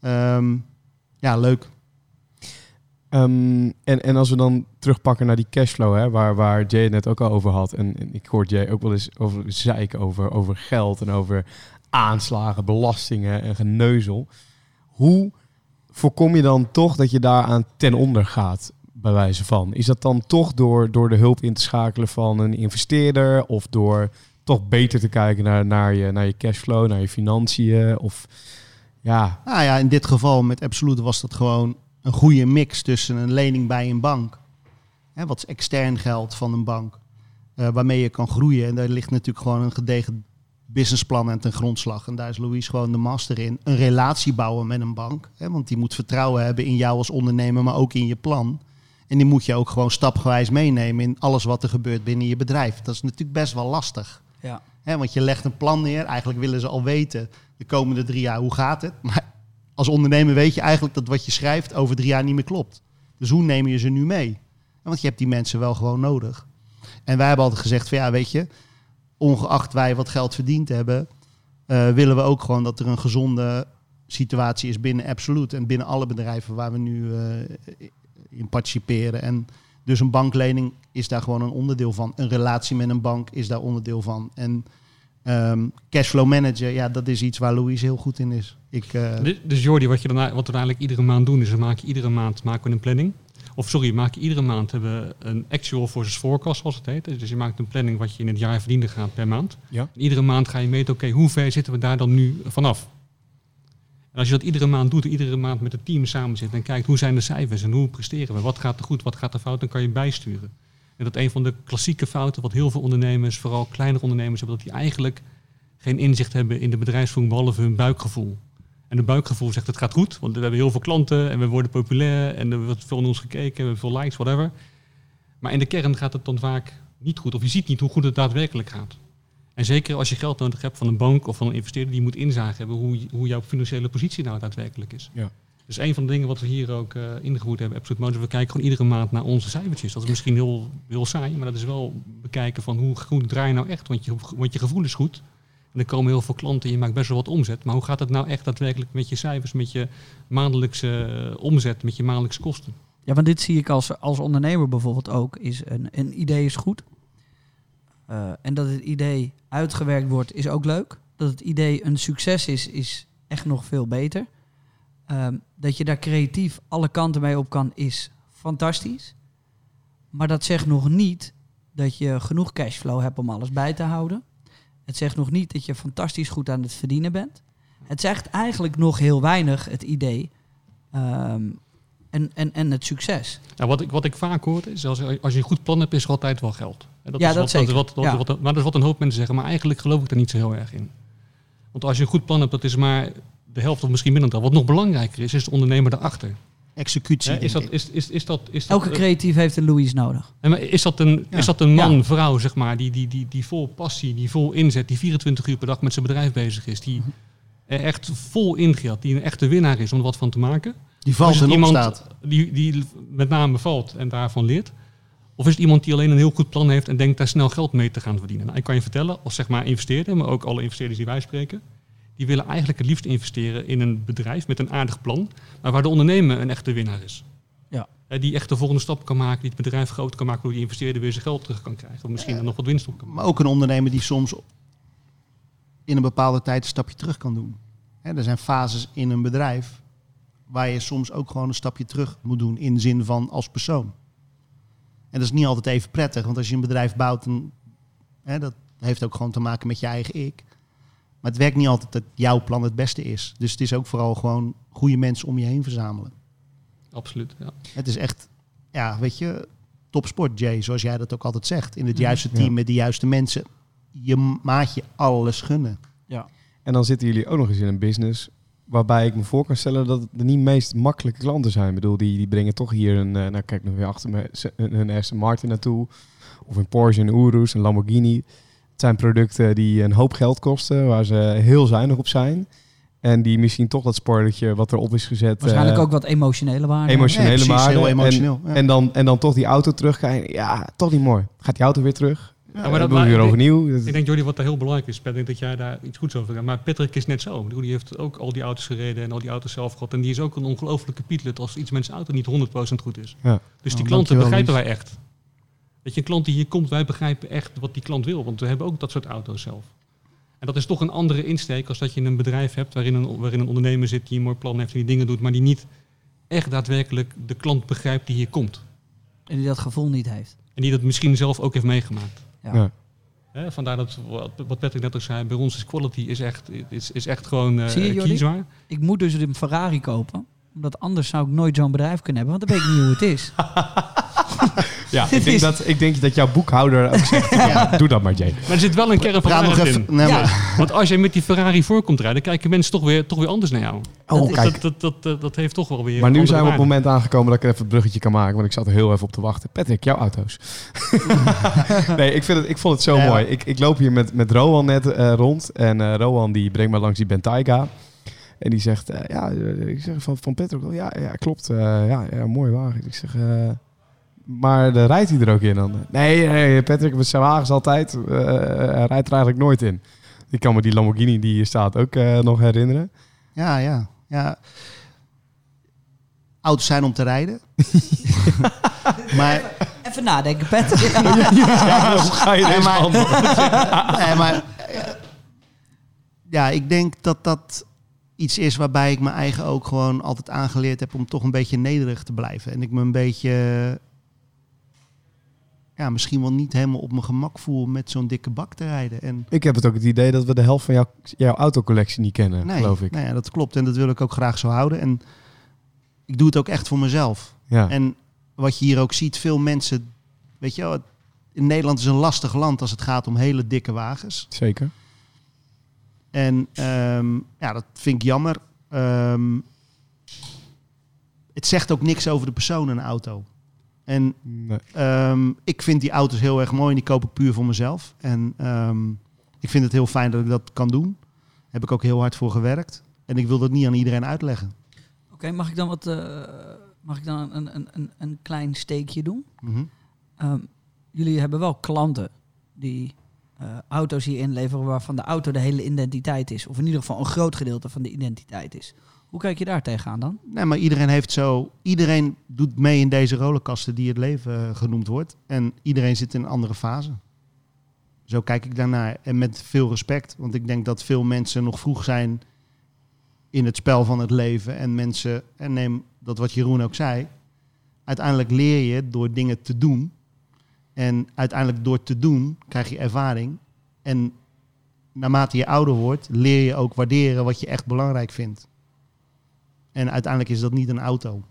Ehm, ja, leuk. Ehm, en, en als we dan terugpakken naar die cashflow, hè, waar, waar Jay net ook al over had. En, en ik hoor Jay ook wel eens over zeiken over, over geld en over aanslagen, belastingen en geneuzel. Hoe voorkom je dan toch dat je daaraan ten onder gaat, bij wijze van? Is dat dan toch door, door de hulp in te schakelen van een investeerder of door toch beter te kijken naar, naar, je, naar je cashflow, naar je financiën? Of ja, Nou ja, in dit geval met Absolute was dat gewoon een goede mix tussen een lening bij een bank. Hè, wat is extern geld van een bank. eh, waarmee je kan groeien. En daar ligt natuurlijk gewoon een gedegen businessplan en ten grondslag. En daar is Louise gewoon de master in. Een relatie bouwen met een bank. Hè, want die moet vertrouwen hebben in jou als ondernemer, maar ook in je plan. En die moet je ook gewoon stapgewijs meenemen in alles wat er gebeurt binnen je bedrijf. Dat is natuurlijk best wel lastig. Ja. Want je legt een plan neer. Eigenlijk willen ze al weten de komende drie jaar hoe gaat het. Maar als ondernemer weet je eigenlijk dat wat je schrijft over drie jaar niet meer klopt. Dus hoe neem je ze nu mee? Want je hebt die mensen wel gewoon nodig. En wij hebben altijd gezegd van ja, weet je, ongeacht wij wat geld verdiend hebben, eh, willen we ook gewoon dat er een gezonde situatie is binnen Absolute en binnen alle bedrijven waar we nu eh, in participeren. En dus een banklening is daar gewoon een onderdeel van. Een relatie met een bank is daar onderdeel van. En ehm, cashflow manager, ja, dat is iets waar Louise heel goed in is. Ik, eh, Dus- Dus Jordi, wat, je dan, wat we eigenlijk iedere maand doen, is we maken iedere maand maken we een planning. Of sorry, we maken iedere maand hebben we een actual versus forecast, zoals het heet. Dus je maakt een planning wat je in het jaar verdiende gaat per maand. Ja. En iedere maand ga je meten, oké, hoe ver zitten we daar dan nu vanaf? En als je dat iedere maand doet, iedere maand met het team samen zit en kijkt hoe zijn de cijfers en hoe presteren we, wat gaat er goed, wat gaat er fout, dan kan je bijsturen. En dat een van de klassieke fouten wat heel veel ondernemers, vooral kleinere ondernemers, hebben, dat die eigenlijk geen inzicht hebben in de bedrijfsvoering behalve hun buikgevoel. En het buikgevoel zegt het gaat goed, want we hebben heel veel klanten en we worden populair en er wordt veel naar ons gekeken, we hebben veel likes, whatever. Maar in de kern gaat het dan vaak niet goed of je ziet niet hoe goed het daadwerkelijk gaat. En zeker als je geld nodig hebt van een bank of van een investeerder, die moet inzage hebben hoe, hoe jouw financiële positie nou daadwerkelijk is. Ja. Dus een van de dingen wat we hier ook eh, ingevoerd hebben, Absolute Motors, we kijken gewoon iedere maand naar onze cijfertjes. Dat is misschien heel, heel saai, maar dat is wel bekijken van hoe goed draai je nou echt, want je, want je gevoel is goed. En er komen heel veel klanten, je maakt best wel wat omzet. Maar hoe gaat het nou echt daadwerkelijk met je cijfers, met je maandelijkse eh, omzet, met je maandelijkse kosten? Ja, want dit zie ik als, als ondernemer bijvoorbeeld ook. Is een, een idee is goed. Eh, en dat het idee uitgewerkt wordt, is ook leuk. Dat het idee een succes is, is echt nog veel beter. Ehm, dat je daar creatief alle kanten mee op kan, is fantastisch. Maar dat zegt nog niet dat je genoeg cashflow hebt om alles bij te houden. Het zegt nog niet dat je fantastisch goed aan het verdienen bent. Het zegt eigenlijk nog heel weinig, het idee. Ehm, en, en, en het succes. Nou, wat, ik, wat ik vaak hoor is, als, als je een goed plan hebt, is er altijd wel geld. En Ja, is dat wat, zeker. is wat, wat, Ja. wat- maar dat is wat een hoop mensen zeggen, maar eigenlijk geloof ik daar niet zo heel erg in. Want als je een goed plan hebt, dat is maar de helft of misschien minder dan. Wat nog belangrijker is, is de ondernemer daarachter. executie. Is, dat, is, is, is dat, is dat, Elke eh, creatief heeft een Louise nodig. Maar is dat een, Ja. is dat een man, Ja. vrouw, zeg maar, die, die, die, die vol passie, die vol inzet, die 24 uur per dag met zijn bedrijf bezig is, die er echt vol ingaat, die een echte winnaar is om er wat van te maken? Die valt en iemand opstaat. Die, die met name valt en daarvan leert? Of is het iemand die alleen een heel goed plan heeft en denkt daar snel geld mee te gaan verdienen? Nou, ik kan je vertellen, als zeg maar investeerder, maar ook alle investeerders die wij spreken, die willen eigenlijk het liefst investeren in een bedrijf met een aardig plan, maar waar de ondernemer een echte winnaar is. Ja. Die echt de volgende stap kan maken, die het bedrijf groter kan maken, door die investeerder weer zijn geld terug kan krijgen. Of misschien er nog wat winst op kan maken. Maar ook een ondernemer die soms in een bepaalde tijd een stapje terug kan doen. Er zijn fases in een bedrijf waar je soms ook gewoon een stapje terug moet doen in zin van als persoon. En dat is niet altijd even prettig, want als je een bedrijf bouwt, dat heeft ook gewoon te maken met je eigen ik. Maar het werkt niet altijd dat jouw plan het beste is. Dus het is ook vooral gewoon goede mensen om je heen verzamelen. Absoluut, ja. Het is echt, ja, weet je, topsport, Jay, zoals jij dat ook altijd zegt. In het Mhm. juiste team Ja. met de juiste mensen. Je maat je alles gunnen. En dan zitten jullie ook nog eens in een business waarbij ik me voor kan stellen dat het de niet meest makkelijke klanten zijn. Ik bedoel, die, die brengen toch hier een, eh, nou kijk nog weer achter me, ze- een, een Aston Martin naartoe. Of een Porsche, een Urus, een Lamborghini. Zijn producten die een hoop geld kosten, waar ze heel zuinig op zijn. En die misschien toch dat spoilertje wat erop is gezet. Waarschijnlijk eh, ook wat emotionele waarde. emotionele precies, waarde. heel En- emotioneel. ja. En dan, en dan toch die auto terugkrijgen. Ja, toch niet mooi. Gaat die auto weer terug? Ja, maar dat- weer overnieuw. Ik denk, Jordi, wat daar heel belangrijk is, ik denk dat jij daar iets goeds over gaat. Maar Patrick is net zo. Die heeft ook al die auto's gereden en al die auto's zelf gehad. En die is ook een ongelofelijke pietlet als iets met zijn auto niet 100% goed is. Ja. Dus die Oh, klanten begrijpen wij echt. Dat je een klant die hier komt, wij begrijpen echt wat die klant wil. Want we hebben ook dat soort auto's zelf. En dat is toch een andere insteek als dat je een bedrijf hebt waarin een, waarin een ondernemer zit die een mooi plan heeft en die dingen doet, maar die niet echt daadwerkelijk de klant begrijpt die hier komt. En die dat gevoel niet heeft. En die dat misschien zelf ook heeft meegemaakt. Ja. Ja. Hè, vandaar dat wat wat Patrick net ook zei, bij ons is quality is echt, is, is echt gewoon eh Zie je, kiesbaar. Ik moet dus een Ferrari kopen. Omdat anders zou ik nooit zo'n bedrijf kunnen hebben. Want dan weet ik niet hoe het is. Ja, ik denk, dat, ik denk dat jouw boekhouder ook zegt, Ja. doe dat maar, Jay. Maar er zit wel een kern van Praat nog waarheid even. in. Nee, Ja. maar- Want als jij met die Ferrari voor komt rijden, kijken mensen toch weer, toch weer anders naar jou. Oh, Dat, kijk. dat, dat, dat, dat heeft toch wel weer Maar nu zijn we op het moment aangekomen dat ik er even het bruggetje kan maken. Want ik zat er heel even op te wachten. Patrick, jouw auto's. nee, ik, vind het, ik vond het zo Ja, mooi. Ik, ik loop hier met, met Rowan net eh, rond. En eh Rowan die brengt me langs die Bentayga. En die zegt, eh, ja, ik zeg van, van Patrick, ja, ja, klopt. eh, ja, ja, mooi wagen. Ik zeg, eh, maar de rijdt hij er ook in dan? Nee, nee Patrick, met zijn wagens altijd. eh, hij rijdt er eigenlijk nooit in. Ik kan me die Lamborghini die hier staat ook eh, nog herinneren. Ja, ja, ja. Auto's zijn om te rijden. maar, Even nadenken, Patrick. Ja, hoe ga je Nee, maar- nee, maar eh, ja, ik denk dat dat iets is waarbij ik mijn eigen ook gewoon altijd aangeleerd heb om toch een beetje nederig te blijven. En ik me een beetje, ja, misschien wel niet helemaal op mijn gemak voel met zo'n dikke bak te rijden. En Ik heb het ook het idee dat we de helft van jouw, jouw autocollectie niet kennen, nee, geloof ik. nee, ja, dat klopt. En dat wil ik ook graag zo houden. En ik doe het ook echt voor mezelf. Ja. En wat je hier ook ziet, veel mensen, weet je wel, in Nederland is een lastig land als het gaat om hele dikke wagens. Zeker. En ehm, ja, dat vind ik jammer. Ehm, het zegt ook niks over de persoon in een auto. En Nee. ehm, ik vind die auto's heel erg mooi en die koop ik puur voor mezelf. En ehm, ik vind het heel fijn dat ik dat kan doen. Daar heb ik ook heel hard voor gewerkt. En ik wil dat niet aan iedereen uitleggen. Oké, mag ik dan wat... eh, mag ik dan een, een, een, een klein steekje doen? Mhm. Ehm, jullie hebben wel klanten die eh, auto's hier inleveren waarvan de auto de hele identiteit is. Of in ieder geval een groot gedeelte van de identiteit is. Hoe kijk je daar tegenaan dan? Nee, maar iedereen heeft zo. Iedereen doet mee in deze rollercoaster die het leven eh, genoemd wordt. En iedereen zit in een andere fase. Zo kijk ik daarnaar. En met veel respect. Want ik denk dat veel mensen nog vroeg zijn in het spel van het leven. En mensen, en neem dat wat Jeroen ook zei. Uiteindelijk leer je door dingen te doen. En uiteindelijk door te doen krijg je ervaring. En naarmate je ouder wordt, leer je ook waarderen wat je echt belangrijk vindt. En uiteindelijk is dat niet een auto.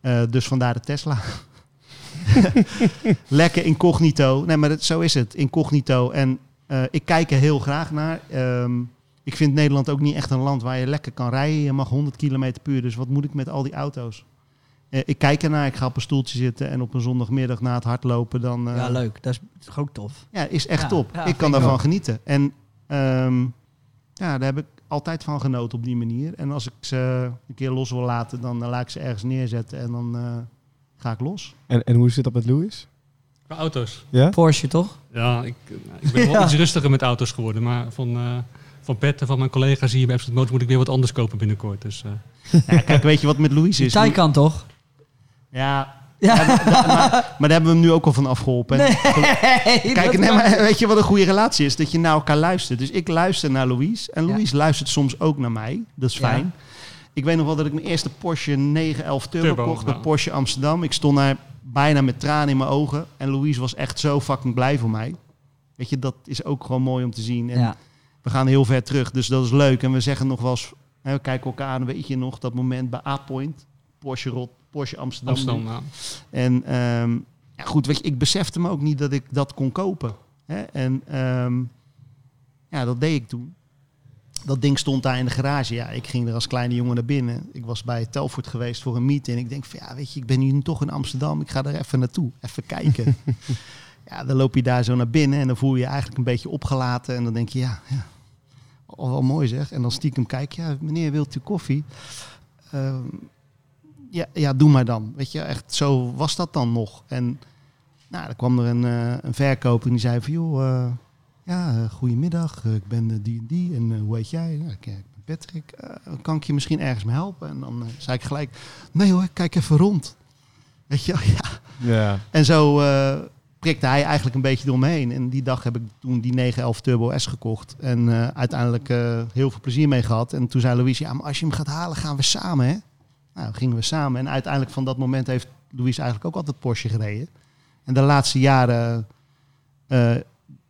Eh, dus vandaar de Tesla. Lekker incognito. Nee, maar dat, zo is het. Incognito. En eh, ik kijk er heel graag naar. Ehm, ik vind Nederland ook niet echt een land waar je lekker kan rijden. Je mag 100 km per uur. Dus wat moet ik met al die auto's? Eh, ik kijk ernaar. Ik ga op een stoeltje zitten. En op een zondagmiddag na het hardlopen dan... eh, ja, leuk. Dat is ook tof. ja, is echt Ja, top. ja, ik kan ik daarvan ook. genieten. En ehm, ja, daar heb ik altijd van genoten op die manier. En als ik ze een keer los wil laten, dan eh, laat ik ze ergens neerzetten en dan eh, ga ik los. En, en hoe zit dat met Louis? Qua auto's. Ja? Porsche toch? Ja, ik, ik ben wel iets rustiger met auto's geworden. Maar van, eh van Pet en van mijn collega's hier bij Absolute Motor moet ik weer wat anders kopen binnenkort. Dus, eh, Ja, kijk, weet je wat met Louis Die is? Taycan toch? Ja, Ja. maar, maar daar hebben we hem nu ook al van afgeholpen. Nee, Kijk, nee, maar weet je wat een goede relatie is? Dat je naar elkaar luistert. Dus ik luister naar Louise en Ja. Louise luistert soms ook naar mij. Dat is Ja. fijn. Ik weet nog wel dat ik mijn eerste Porsche 911 Turbo, Turbo, kocht bij. Porsche Amsterdam. Ik stond daar bijna met tranen in mijn ogen. En Louise was echt zo fucking blij voor mij. Weet je, dat is ook gewoon mooi om te zien. En Ja. we gaan heel ver terug, dus dat is leuk. En we zeggen nog wel eens, hè, we kijken elkaar aan, weet je nog, dat moment bij A-Point. Porsche, Rot, Porsche Amsterdam. Amsterdam, ja. En ehm, ja, goed, weet je, ik besefte me ook niet dat ik dat kon kopen. Hè? En ehm, ja, dat deed ik toen. Dat ding stond daar in de garage. Ja, ik ging er als kleine jongen naar binnen. Ik was bij Telfort geweest voor een meeting. Ik denk van ja, weet je, ik ben nu toch in Amsterdam. Ik ga er even naartoe, even kijken. ja, dan loop je daar zo naar binnen en dan voel je je eigenlijk een beetje opgelaten. En dan denk je, ja, ja al wel mooi zeg. En dan stiekem kijk je, ja, meneer, wilt u koffie? Ehm, ja, ja, doe maar dan. Weet je, echt zo was dat dan nog. En nou, dan kwam er een, eh, een verkoper en die zei van, joh, eh, ja, eh, goedemiddag, ik ben die en die en hoe heet jij? Ja, ik, ik ben Patrick, kan ik je misschien ergens mee helpen? En dan zei ik gelijk, nee hoor, kijk even rond. Weet je, ja. Ja. En zo prikte hij eigenlijk een beetje door me heen. En die dag heb ik toen die 911 Turbo S gekocht. En uiteindelijk heel veel plezier mee gehad. En toen zei Louise, ja, maar als je hem gaat halen, gaan we samen, hè? Nou, gingen we samen. En uiteindelijk van dat moment heeft Louise eigenlijk ook altijd Porsche gereden. En de laatste jaren eh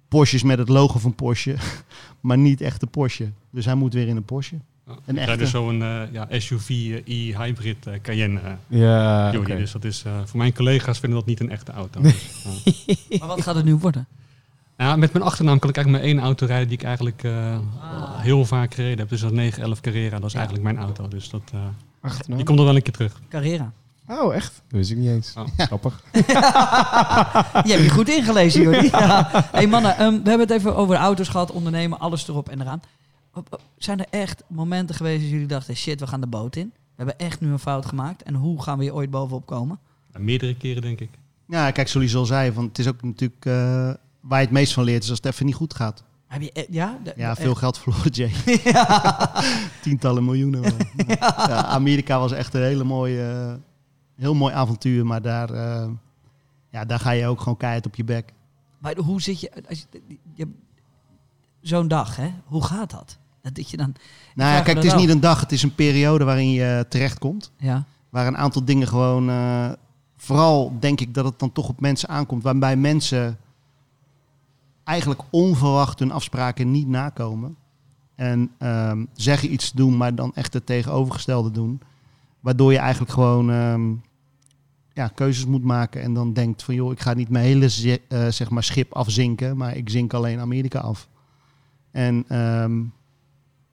Porsches met het logo van Porsche, maar niet echt de Porsche. Dus hij moet weer in een Porsche. Ja, Een ik rijd echte? dus zo'n eh, ja, SUV eh, e-hybrid eh, Cayenne. eh, Ja. Dus dat is, eh, voor mijn collega's vinden dat niet een echte auto. Ja. Maar wat gaat het nu worden? Nou, met mijn achternaam kan ik eigenlijk maar één auto rijden die ik eigenlijk eh, heel vaak gereden heb. Dus dat is 911 Carrera, dat is eigenlijk mijn auto. Dus dat, eh, Achternaam? die komt er wel een keer terug. Carrera. Oh, echt? Dat wist ik niet eens. Oh. Grappig. Je hebt je goed ingelezen, Jordi. Ja. hey mannen, ehm, we hebben het even over auto's gehad, ondernemen, alles erop en eraan. Zijn er echt momenten geweest dat jullie dachten, shit, we gaan de boot in? We hebben echt nu een fout gemaakt. En hoe gaan we hier ooit bovenop komen? Ja, meerdere keren denk ik. Ja, kijk, zoals je al zei, van, het is ook natuurlijk eh, waar je het meest van leert, is als het even niet goed gaat. Heb je, e- ja? De- Ja, echt? veel geld verloren, Jay. ja. Tientallen miljoenen. Ja, Amerika was echt een hele mooie, eh, heel mooi avontuur, maar daar, eh, ja, daar ga je ook gewoon keihard op je bek. Maar hoe zit je... Als je, je Zo'n dag, hè? Hoe gaat dat? Dat je dan... Nou ja, kijk, het is niet een dag, het is een periode waarin je terechtkomt. Ja. Waar een aantal dingen gewoon, eh, vooral denk ik dat het dan toch op mensen aankomt, waarbij mensen eigenlijk onverwacht hun afspraken niet nakomen. En ehm, zeggen iets te doen, maar dan echt het tegenovergestelde doen. Waardoor je eigenlijk gewoon ehm, ja, keuzes moet maken en dan denkt van joh, ik ga niet mijn hele zi- eh, zeg maar schip afzinken, maar ik zink alleen Amerika af. En ehm,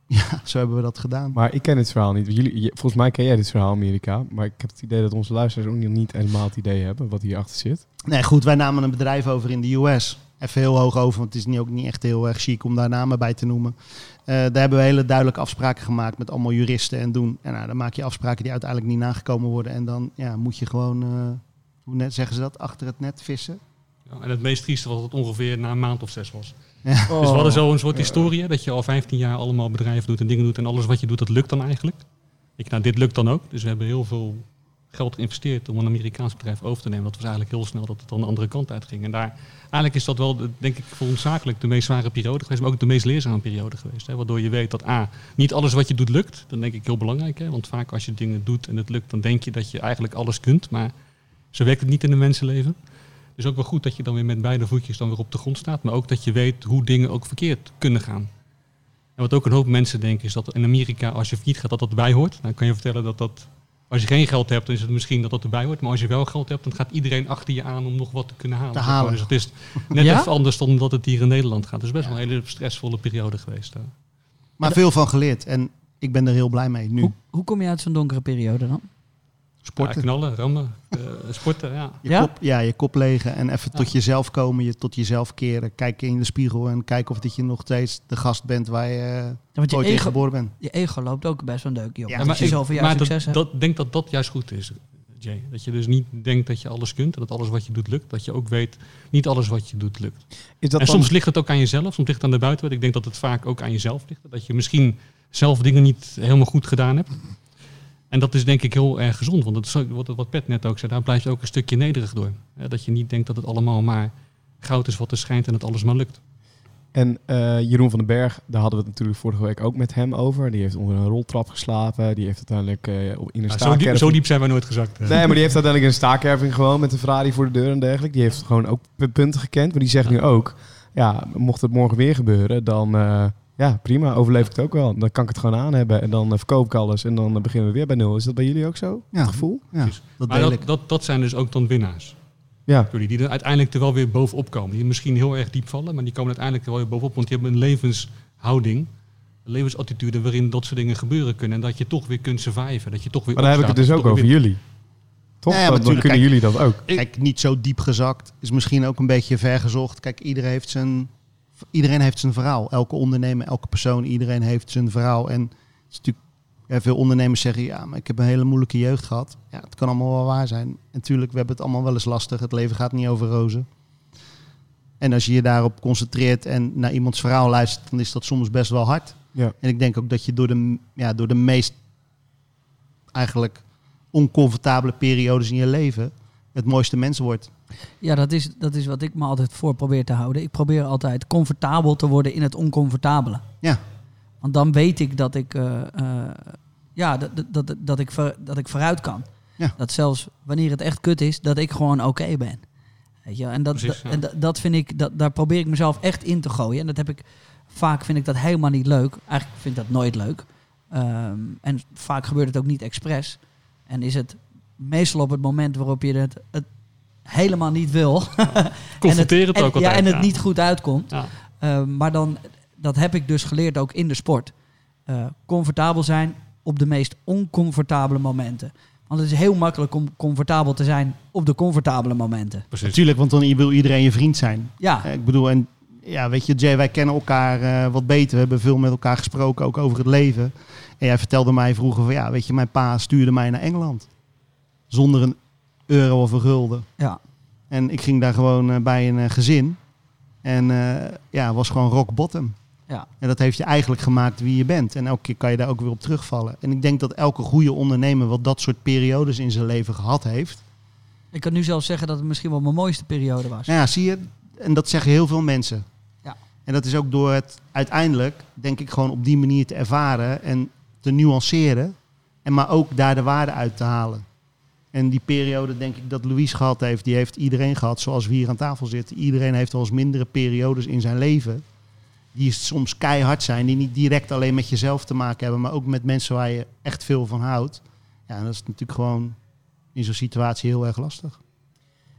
ja, zo hebben we dat gedaan. Maar ik ken dit verhaal niet. Jullie, volgens mij ken jij dit verhaal Amerika. Maar ik heb het idee dat onze luisteraars ook niet helemaal het idee hebben wat hierachter zit. Nee, goed, wij namen een bedrijf over in de US. Even heel hoog over, want het is niet, ook niet echt heel erg chic om daar namen bij te noemen. Eh, daar hebben we hele duidelijke afspraken gemaakt met allemaal juristen en doen. En nou, dan maak je afspraken die uiteindelijk niet nagekomen worden. En dan ja, moet je gewoon, eh, hoe net zeggen ze dat, achter het net vissen. Ja, en het meest trieste was dat het ongeveer na een maand of zes was. Ja. Dus we hadden zo een soort historie, dat je al 15 jaar allemaal bedrijven doet en dingen doet. En alles wat je doet, dat lukt dan eigenlijk. Ik, nou, dit lukt dan ook. Dus we hebben heel veel geld geïnvesteerd om een Amerikaans bedrijf over te nemen. Dat was eigenlijk heel snel dat het dan de andere kant uit ging. En daar, eigenlijk is dat wel, de- denk ik, voor ons zakelijk de meest zware periode geweest. Maar ook de meest leerzame periode geweest. Hè, waardoor je weet dat A, niet alles wat je doet lukt. Dat denk ik heel belangrijk. Hè, want vaak als je dingen doet en het lukt, dan denk je dat je eigenlijk alles kunt. Maar zo werkt het niet in een mensenleven. Dus ook wel goed dat je dan weer met beide voetjes dan weer op de grond staat. Maar ook dat je weet hoe dingen ook verkeerd kunnen gaan. En wat ook een hoop mensen denken is dat in Amerika als je failliet gaat dat dat erbij hoort. Dan kan je vertellen dat dat... Als je geen geld hebt, dan is het misschien dat dat erbij hoort. Maar als je wel geld hebt, dan gaat iedereen achter je aan om nog wat te kunnen halen. Te halen. Dus het is net Ja? even anders dan dat het hier in Nederland gaat. Dus best wel een hele stressvolle periode geweest. hè. Maar veel van geleerd. En ik ben er heel blij mee nu. Hoe, hoe kom je uit zo'n donkere periode dan? Sporten. Ja, knallen, rammen, eh, sporten, ja. Je Ja? Kop, ja, je kop legen en even tot jezelf komen, je tot jezelf keren. Kijken in de spiegel en kijken of dat je nog steeds de gast bent waar je Ja, want je ooit in ego, geboren bent. je ego loopt ook best wel een deukje op. Ja, maar als je ik- maar succes dat, dat denk dat dat juist goed is, Jay. Dat je dus niet denkt dat je alles kunt en dat alles wat je doet lukt. Dat je ook weet, niet alles wat je doet lukt. Is dat en dan- soms ligt het ook aan jezelf, soms ligt het aan de buitenwereld. Ik denk dat het vaak ook aan jezelf ligt. Dat je misschien zelf dingen niet helemaal goed gedaan hebt. En dat is denk ik heel erg gezond, want dat is wat, wat Pet net ook zei, daar blijft ook een stukje nederig door. Hè, Dat je niet denkt dat het allemaal maar goud is wat er schijnt en het alles maar lukt. En eh, Jeroen van den Berg, daar hadden we het natuurlijk vorige week ook met hem over. Die heeft onder een roltrap geslapen. Die heeft uiteindelijk eh, in een Ja, zo, diep, staakerving... zo diep zijn wij nooit gezakt. Nee, maar die heeft uiteindelijk in een staakerving gewoon met een Ferrari voor de deur en dergelijke. Die heeft gewoon ook punten gekend. Maar die zegt nu ook, ja, mocht het morgen weer gebeuren, dan eh, ja, prima, overleef ik het ook wel. Dan kan ik het gewoon aan hebben en dan eh, verkoop ik alles en dan eh, beginnen we weer bij nul. Is dat bij jullie ook zo? Ja. Het gevoel? Ja, dat Maar dat, dat, dat zijn dus ook dan winnaars. Ja. Jullie, die er uiteindelijk er wel weer bovenop komen. Die misschien heel erg diep vallen, maar die komen uiteindelijk er wel weer bovenop. Want die hebben een levenshouding, een levensattitude waarin dat soort dingen gebeuren kunnen. En dat je toch weer kunt surviven. Dat je toch weer Maar dan heb ik het dus ook over weer jullie. Toch? Ja, ja, Dan- kunnen jullie dat ook. Kijk, niet zo diep gezakt. Is misschien ook een beetje vergezocht. Kijk, iedereen heeft zijn, iedereen heeft zijn verhaal. Elke ondernemer, elke persoon, iedereen heeft zijn verhaal. En het is natuurlijk, ja, veel ondernemers zeggen, ja, maar ik heb een hele moeilijke jeugd gehad. Ja, het kan allemaal wel waar zijn. En natuurlijk, we hebben het allemaal wel eens lastig. Het leven gaat niet over rozen. En als je je daarop concentreert en naar iemands verhaal luistert, dan is dat soms best wel hard. Ja. En ik denk ook dat je door de, ja, door de meest eigenlijk oncomfortabele periodes in je leven het mooiste mens wordt. Ja, dat is, dat is wat ik me altijd voor probeer te houden. Ik probeer altijd comfortabel te worden in het oncomfortabele. Ja. Want dan weet ik dat ik, eh, eh, ja, dat, dat, dat, dat, ik voor, dat ik vooruit kan. Ja. Dat zelfs wanneer het echt kut is, dat ik gewoon oké ben. Weet je? En, dat, Precies, dat- ja. en dat, dat vind ik, dat, daar probeer ik mezelf echt in te gooien. En dat heb ik vaak vind ik dat helemaal niet leuk. Eigenlijk vind ik dat nooit leuk. Ehm, en vaak gebeurt het ook niet expres. En is het meestal op het moment waarop je het, het helemaal niet wil. Confronteer het en ook Ja, altijd, en het ja. niet goed uitkomt. Ja. Ehm, maar dan, dat heb ik dus geleerd ook in de sport. Eh, comfortabel zijn op de meest oncomfortabele momenten. Want het is heel makkelijk om comfortabel te zijn op de comfortabele momenten. Precies. Natuurlijk, want dan wil iedereen je vriend zijn. Ja, Eh, Ik bedoel, en ja, weet je, Jay, wij kennen elkaar eh, wat beter. We hebben veel met elkaar gesproken, ook over het leven. En jij vertelde mij vroeger van, ja, weet je, mijn pa stuurde mij naar Engeland. Zonder een euro of een gulden. ja. En ik ging daar gewoon eh, bij een eh, gezin. En eh, ja, was gewoon rock bottom. Ja. En dat heeft je eigenlijk gemaakt wie je bent. En elke keer kan je daar ook weer op terugvallen. En ik denk dat elke goede ondernemer wel dat soort periodes in zijn leven gehad heeft. Ik kan nu zelfs zeggen dat het misschien wel mijn mooiste periode was. Nou ja, zie je, en dat zeggen heel veel mensen. Ja. En dat is ook door het uiteindelijk, denk ik, gewoon op die manier te ervaren en te nuanceren. En maar ook daar de waarde uit te halen. En die periode, denk ik, dat Louise gehad heeft, die heeft iedereen gehad, zoals we hier aan tafel zitten. Iedereen heeft wel eens mindere periodes in zijn leven. Die soms keihard zijn, die niet direct alleen met jezelf te maken hebben, maar ook met mensen waar je echt veel van houdt. Ja, dat is natuurlijk gewoon in zo'n situatie heel erg lastig.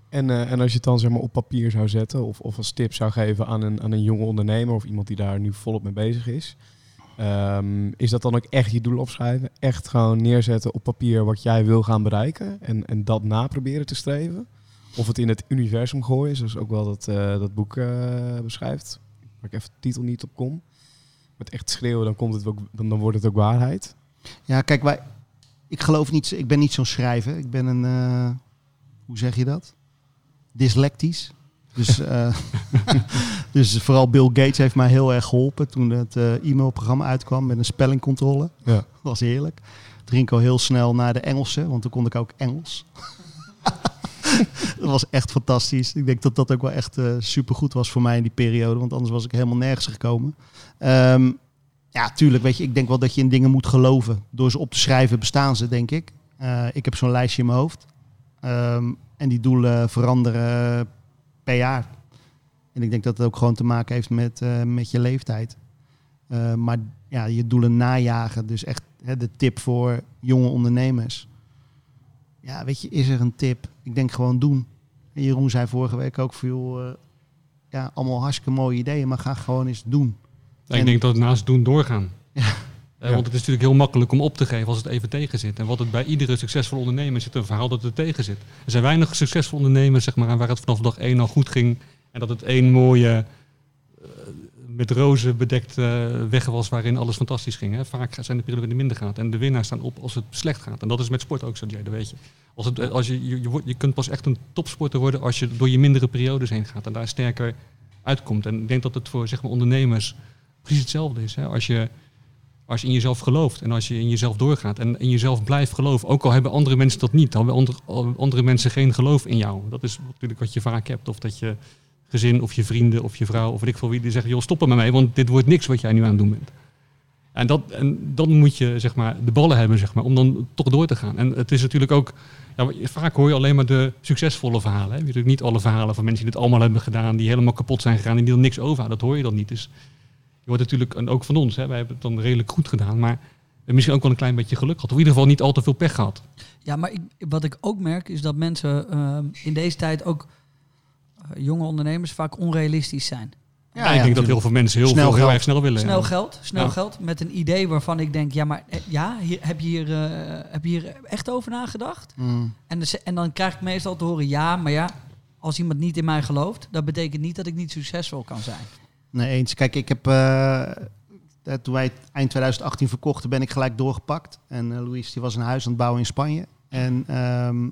En, eh, en als je het dan zeg maar, op papier zou zetten of, of als tip zou geven aan een, aan een jonge ondernemer of iemand die daar nu volop mee bezig is. Ehm, is dat dan ook echt je doel opschrijven? Echt gewoon neerzetten op papier wat jij wil gaan bereiken en, en dat na proberen te streven? Of het in het universum gooien, zoals ook wel dat, eh, dat boek eh, beschrijft. Waar ik even de titel niet op kom. Met echt schreeuwen, dan, komt het ook, dan, wordt het ook waarheid. Ja, kijk, wij, ik geloof niet, ik ben niet zo'n schrijver. Ik ben een, eh, hoe zeg je dat? Dyslectisch. Dus, eh, dus vooral Bill Gates heeft mij heel erg geholpen toen het eh, e-mailprogramma uitkwam met een spellingcontrole. Ja. Dat was heerlijk. Al heel snel naar de Engelse, want toen kon ik ook Engels. dat was echt fantastisch. Ik denk dat dat ook wel echt super supergoed was voor mij in die periode, want anders was ik helemaal nergens gekomen. Ehm, ja, tuurlijk. Weet je, ik denk wel dat je in dingen moet geloven. Door ze op te schrijven bestaan ze, denk ik. Ik heb zo'n lijstje in mijn hoofd. Ehm, en die doelen veranderen per jaar. En ik denk dat het ook gewoon te maken heeft met, eh, met je leeftijd. Eh, maar ja, je doelen najagen. Dus echt hè, de tip voor jonge ondernemers. Ja, weet je, is er een tip? Ik denk gewoon doen. En Jeroen zei vorige week ook joh, eh, ja, allemaal hartstikke mooie ideeën, maar ga gewoon eens doen. Ja, ik En- denk dat naast doen doorgaan. Eh, Want het is natuurlijk heel makkelijk om op te geven als het even tegen zit. En wat het bij iedere succesvolle ondernemer zit, een verhaal dat het tegen zit. Er zijn weinig succesvolle ondernemers zeg maar, waar het vanaf dag één al goed ging. En dat het één mooie, eh, met rozen bedekte weg was waarin alles fantastisch ging. Vaak zijn de perioden die minder gaat. En de winnaars staan op als het slecht gaat. En dat is met sport ook zo, Jay, weet je. Als het, als je, je, je kunt pas echt een topsporter worden als je door je mindere periodes heen gaat. En daar sterker uitkomt. En ik denk dat het voor zeg maar, ondernemers precies hetzelfde is. Hè. Als je als je in jezelf gelooft en als je in jezelf doorgaat en in jezelf blijft geloven, ook al hebben andere mensen dat niet, dan hebben andere, mensen geen geloof in jou. Dat is natuurlijk wat je vaak hebt. Of dat je gezin of je vrienden of je vrouw of weet ik veel wie, die zeggen, joh, stop er maar mee, want dit wordt niks wat jij nu aan het doen bent. En, dat, en dan moet je zeg maar, de ballen hebben zeg maar, om dan toch door te gaan. En het is natuurlijk ook, ja, vaak hoor je alleen maar de succesvolle verhalen. Hè. Je natuurlijk niet alle verhalen van mensen die dit allemaal hebben gedaan, die helemaal kapot zijn gegaan en die er niks over hadden. Dat hoor je dan niet. Dus wordt natuurlijk, en ook van ons, hè, wij hebben het dan redelijk goed gedaan, maar misschien ook wel een klein beetje geluk gehad. Of in ieder geval niet al te veel pech gehad. Ja, maar ik, wat ik ook merk is dat mensen ehm, in deze tijd ook eh, jonge ondernemers vaak onrealistisch zijn. Ja, ik denk dat heel veel mensen heel, Snel veel, heel geld. erg snel willen. Snel ja. geld, snel Ja. geld met een idee waarvan ik denk, ja, maar eh, ja, hier, heb, je hier, eh, heb je hier echt over nagedacht? Mm. En, dus- en dan krijg ik meestal te horen, ja, maar ja, als iemand niet in mij gelooft, dat betekent niet dat ik niet succesvol kan zijn. Nee, eens. Kijk, ik heb... eh, eh, toen wij het eind 2018 verkochten, ben ik gelijk doorgepakt. En eh Louise die was een huis aan het bouwen in Spanje. En ehm,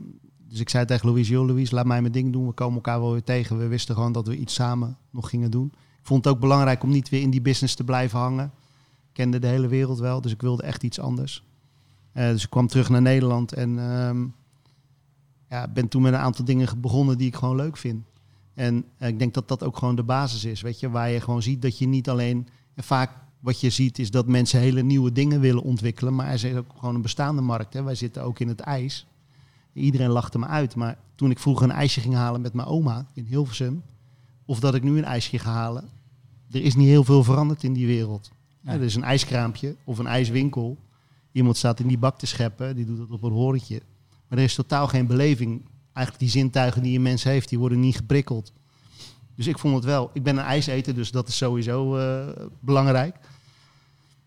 dus ik zei tegen Louise, joh Louise, laat mij mijn ding doen. We komen elkaar wel weer tegen. We wisten gewoon dat we iets samen nog gingen doen. Ik vond het ook belangrijk om niet weer in die business te blijven hangen. Ik kende de hele wereld wel, dus ik wilde echt iets anders. Dus ik kwam terug naar Nederland en ehm, ja, ben toen met een aantal dingen ge- begonnen die ik gewoon leuk vind. En eh, ik denk dat dat ook gewoon de basis is, weet je, waar je gewoon ziet dat je niet alleen en vaak wat je ziet is dat mensen hele nieuwe dingen willen ontwikkelen, maar er is ook gewoon een bestaande markt. Hè. Wij zitten ook in het ijs. Iedereen lachte me uit, maar toen ik vroeger een ijsje ging halen met mijn oma in Hilversum, of dat ik nu een ijsje ga halen, er is niet heel veel veranderd in die wereld. Er is een ijskraampje of een ijswinkel. Iemand staat in die bak te scheppen, die doet het op een horentje. Maar er is totaal geen beleving. Eigenlijk die zintuigen die een mens heeft, die worden niet geprikkeld. Dus ik vond het wel. Ik ben een ijseter, dus dat is sowieso eh, belangrijk.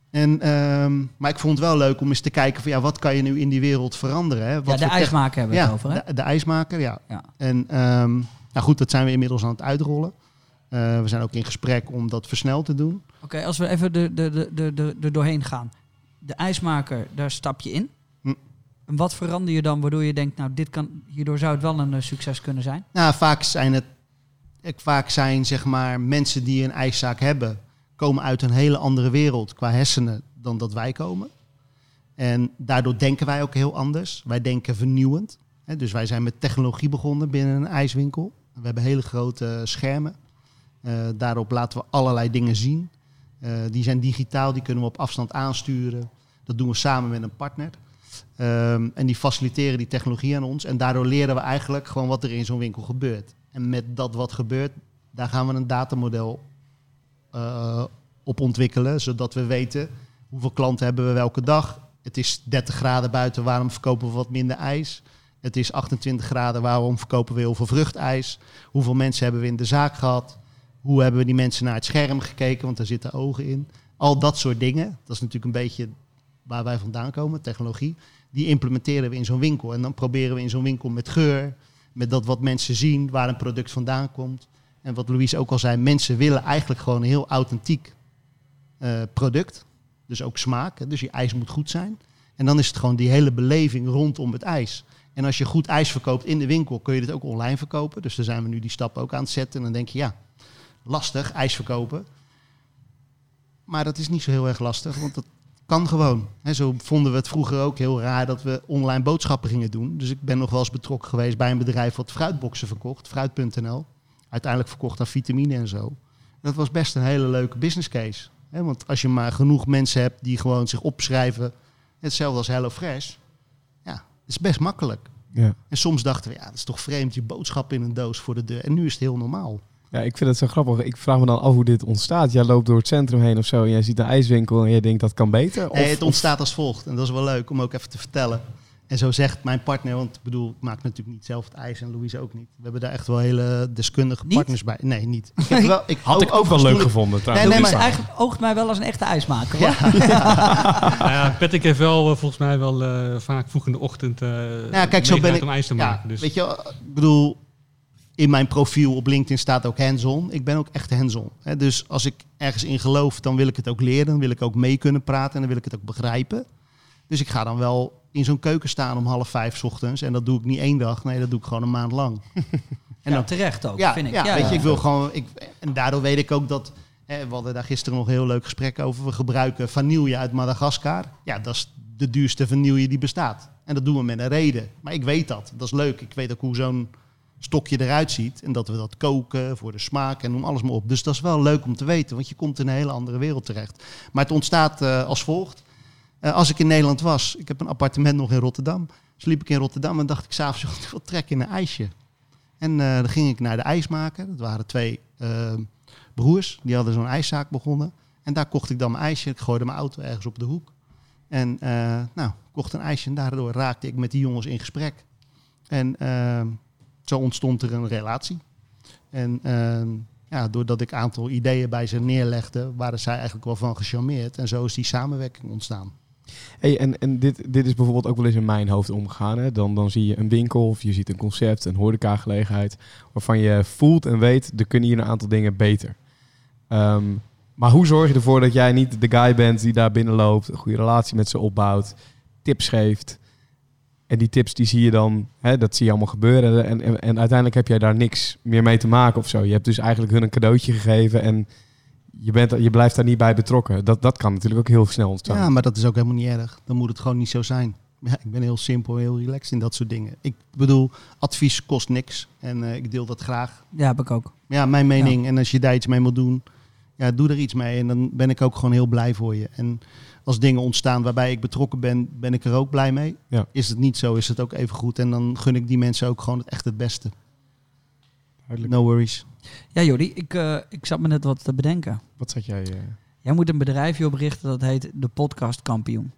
En, ehm, maar ik vond het wel leuk om eens te kijken van ja, wat kan je nu in die wereld veranderen? Hè? Wat Ja, de ijsmaker hebben we ja, het over, hè? De, de ijsmaker, ja. Ja. En ehm, nou goed, dat zijn we inmiddels aan het uitrollen. Eh, we zijn ook in gesprek om dat versneld te doen. Oké, als we even er de, de, de, de, er doorheen gaan. De ijsmaker, daar stap je in. En wat verander je dan waardoor je denkt, nou, dit kan, hierdoor zou het wel een eh, succes kunnen zijn? Nou, vaak zijn het, vaak zijn zeg maar mensen die een ijszaak hebben, komen uit een hele andere wereld qua hersenen dan dat wij komen. En daardoor denken wij ook heel anders. Wij denken vernieuwend. Hè, Dus wij zijn met technologie begonnen binnen een ijswinkel. We hebben hele grote schermen. Eh, daarop laten we allerlei dingen zien. Eh, die zijn digitaal, die kunnen we op afstand aansturen. Dat doen we samen met een partner. Ehm, en die faciliteren die technologie aan ons. En daardoor leren we eigenlijk gewoon wat er in zo'n winkel gebeurt. En met dat wat gebeurt, daar gaan we een datamodel eh, op ontwikkelen. Zodat we weten hoeveel klanten hebben we welke dag. Het is 30 graden buiten, waarom verkopen we wat minder ijs? Het is 28 graden, waarom verkopen we heel veel vruchtijs? Hoeveel mensen hebben we in de zaak gehad? Hoe hebben we die mensen naar het scherm gekeken? Want daar zitten ogen in. Al dat soort dingen. Dat is natuurlijk een beetje waar wij vandaan komen, technologie. Die implementeren we in zo'n winkel. En dan proberen we in zo'n winkel met geur, met dat wat mensen zien, waar een product vandaan komt. En wat Louise ook al zei, mensen willen eigenlijk gewoon een heel authentiek eh, product. Dus ook smaak. Dus je ijs moet goed zijn. En dan is het gewoon die hele beleving rondom het ijs. En als je goed ijs verkoopt in de winkel, kun je dit ook online verkopen. Dus daar zijn we nu die stap ook aan het zetten. En dan denk je, ja, lastig, ijs verkopen. Maar dat is niet zo heel erg lastig, want dat kan gewoon. Hè, zo vonden we het vroeger ook heel raar dat we online boodschappen gingen doen. Dus ik ben nog wel eens betrokken geweest bij een bedrijf wat fruitboxen verkocht, fruit.nl. Uiteindelijk verkocht aan vitamine en zo. Dat was best een hele leuke business case. Want als je maar genoeg mensen hebt die gewoon zich opschrijven, hetzelfde als HelloFresh, ja, dat is best makkelijk. Ja. En soms dachten we, ja, dat is toch vreemd, je boodschap in een doos voor de deur. En nu is het heel normaal. Ja, ik vind het zo grappig. Ik vraag me dan af hoe dit ontstaat. Jij loopt door het centrum heen of zo en jij ziet een ijswinkel en jij denkt dat kan beter. Of, Nee, het ontstaat als volgt. En dat is wel leuk om ook even te vertellen. En zo zegt mijn partner, want ik bedoel, ik maak natuurlijk niet zelf het ijs en Louise ook niet. We hebben daar echt wel hele deskundige Niet? partners bij. Nee, niet. Ik heb wel, ik, Had ik ook wel leuk gevonden trouwens. Nee, nee, maar- eigenlijk oogt mij wel als een echte ijsmaker. Ja. Nou ja, Patrick heeft wel eh, volgens mij wel eh, vaak vroeg in de ochtend eh Ja, kijk, zo ben ik. om ijs te ja, maken. Dus. Weet je, wel, ik bedoel, in mijn profiel op LinkedIn staat ook hands-on. Ik ben ook echt hands-on. Dus als ik ergens in geloof, dan wil ik het ook leren. Dan wil ik ook mee kunnen praten en dan wil ik het ook begrijpen. Dus ik ga dan wel in zo'n keuken staan om half vijf 's ochtends. En dat doe ik niet één dag. Nee, dat doe ik gewoon een maand lang. En Ja, dan terecht ook, ja, vind ik. Ja, Ja, weet je, ik wil gewoon. Ik, en daardoor weet ik ook dat. Hè, we hadden daar gisteren nog een heel leuk gesprek over. We gebruiken vanille uit Madagaskar. Ja, dat is de duurste vanille die bestaat. En dat doen we met een reden. Maar ik weet dat. Dat is leuk. Ik weet ook hoe zo'n stokje eruit ziet. En dat we dat koken voor de smaak en noem alles maar op. Dus dat is wel leuk om te weten. Want je komt in een hele andere wereld terecht. Maar het ontstaat eh, als volgt. Eh, als ik in Nederland was, ik heb een appartement nog in Rotterdam. Sliep ik in Rotterdam en dacht ik s'avonds, "Joh, ik wil trek in een ijsje. En eh, dan ging ik naar de ijsmaker. Dat waren twee broers. Die hadden zo'n ijszaak begonnen. En daar kocht ik dan mijn ijsje. Ik gooide mijn auto ergens op de hoek. En nou, kocht een ijsje. En daardoor raakte ik met die jongens in gesprek. En zo ontstond er een relatie. En eh, ja, doordat ik een aantal ideeën bij ze neerlegde, waren zij eigenlijk wel van gecharmeerd. En zo is die samenwerking ontstaan. Hey, en en dit, dit is bijvoorbeeld ook wel eens in mijn hoofd omgegaan. Hè? Dan, dan zie je een winkel of je ziet een concept, een horecagelegenheid, waarvan je voelt en weet, er kunnen hier een aantal dingen beter. Ehm, maar hoe zorg je ervoor dat jij niet de guy bent die daar binnenloopt, een goede relatie met ze opbouwt, tips geeft. En die tips die zie je dan, hè, dat zie je allemaal gebeuren. En, en, en uiteindelijk heb jij daar niks meer mee te maken of zo. Je hebt dus eigenlijk hun een cadeautje gegeven en je, bent, je blijft daar niet bij betrokken. Dat, dat kan natuurlijk ook heel snel ontstaan. Ja, maar dat is ook helemaal niet erg. Dan moet het gewoon niet zo zijn. Ja, ik ben heel simpel, heel relaxed in dat soort dingen. Ik bedoel, advies kost niks. En eh, ik deel dat graag. Ja, heb ik ook. Ja, mijn mening. En als je daar iets mee moet doen, ja, doe er iets mee. En dan ben ik ook gewoon heel blij voor je. En als dingen ontstaan waarbij ik betrokken ben, ben ik er ook blij mee. Ja. Is het niet zo, is het ook even goed. En dan gun ik die mensen ook gewoon het echt het beste. Duidelijk. No worries. Ja, Jordi, ik, eh, ik zat me net wat te bedenken. Wat zat jij... eh, Jij moet een bedrijfje oprichten dat heet de Podcast Kampioen.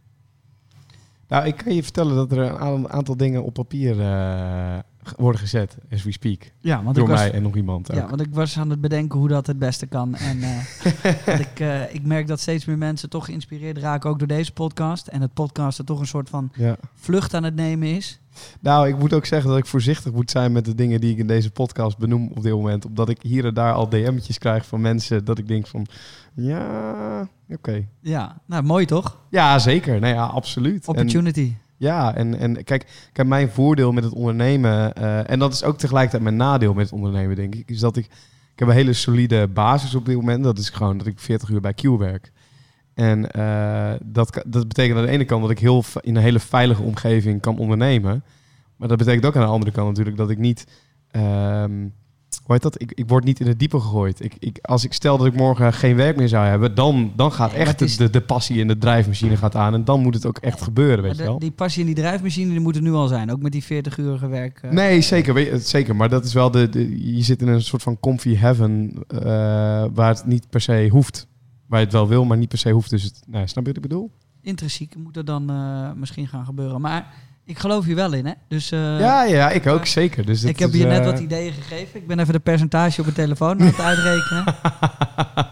Nou, ik kan je vertellen dat er een aantal dingen op papier eh, g- worden gezet, as we speak. Ja, want Door was, mij en nog iemand ook. Ja, want ik was aan het bedenken hoe dat het beste kan. En eh, ik, eh, ik merk dat steeds meer mensen toch geïnspireerd raken, ook door deze podcast. En het podcasten toch een soort van Ja. vlucht aan het nemen is. Nou, ik moet ook zeggen dat ik voorzichtig moet zijn met de dingen die ik in deze podcast benoem op dit moment. Omdat ik hier en daar al DM'tjes krijg van mensen dat ik denk van, ja, oké. Ja, nou mooi toch? Ja, zeker. Nee, ja, absoluut. En- Opportunity. Ja, en, en kijk, kijk, mijn voordeel met het ondernemen, eh, en dat is ook tegelijkertijd mijn nadeel met het ondernemen, denk ik, is dat ik, ik heb een hele solide basis op dit moment. Dat is gewoon dat ik 40 uur bij Q werk. En eh, dat, dat betekent aan de ene kant dat ik heel in een hele veilige omgeving kan ondernemen. Maar dat betekent ook aan de andere kant natuurlijk dat ik niet. ehm, heet dat? Ik, ik word niet in het diepe gegooid. Ik, ik, als ik stel dat ik morgen geen werk meer zou hebben, dan, dan gaat Nee, echt is- de, de passie in de drijfmachine gaat aan. En dan moet het ook echt gebeuren, weet je wel. die passie en die drijfmachine die moet er nu al zijn. Ook met die 40-urige werk. eh. Nee, zeker, weet je, zeker. Maar dat is wel de, de. Je zit in een soort van comfy heaven. eh, waar het niet per se hoeft. Waar je het wel wil, maar niet per se hoeft. Dus het, nou, snap je wat ik bedoel? Intrinsiek moet er dan eh, misschien gaan gebeuren. Maar ik geloof hier wel in, hè? Dus eh, ja, ja, ik ook zeker. Dus ik heb is, je net eh, wat ideeën gegeven. Ik ben even de percentage op mijn telefoon aan het uitrekenen.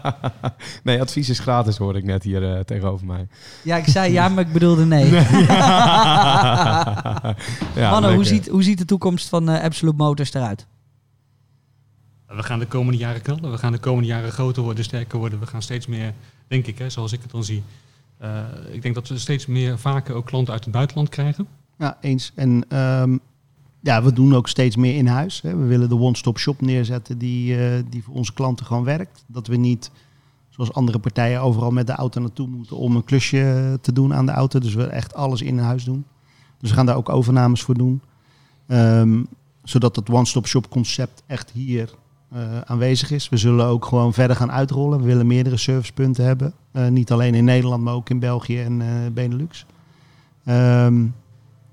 nee, advies is gratis, hoorde ik net hier eh, tegenover mij. Ja, ik zei ja, maar ik bedoelde nee. ja, Mannen, hoe ziet, hoe ziet de toekomst van eh, Absolute Motors eruit? We gaan de komende jaren knallen. We gaan de komende jaren groter worden, sterker worden. We gaan steeds meer, denk ik, hè, zoals ik het dan zie. eh, ik denk dat we steeds meer vaker ook klanten uit het buitenland krijgen. Ja, eens. En ehm, ja, we doen ook steeds meer in huis. Hè. We willen de one-stop shop neerzetten die, eh, die voor onze klanten gewoon werkt. Dat we niet, zoals andere partijen, overal met de auto naartoe moeten om een klusje te doen aan de auto. Dus we echt alles in huis doen. Dus we gaan daar ook overnames voor doen. Ehm, zodat het one-stop shop concept echt hier eh, aanwezig is. We zullen ook gewoon verder gaan uitrollen. We willen meerdere servicepunten hebben. Eh, niet alleen in Nederland, maar ook in België en Benelux. Ehm,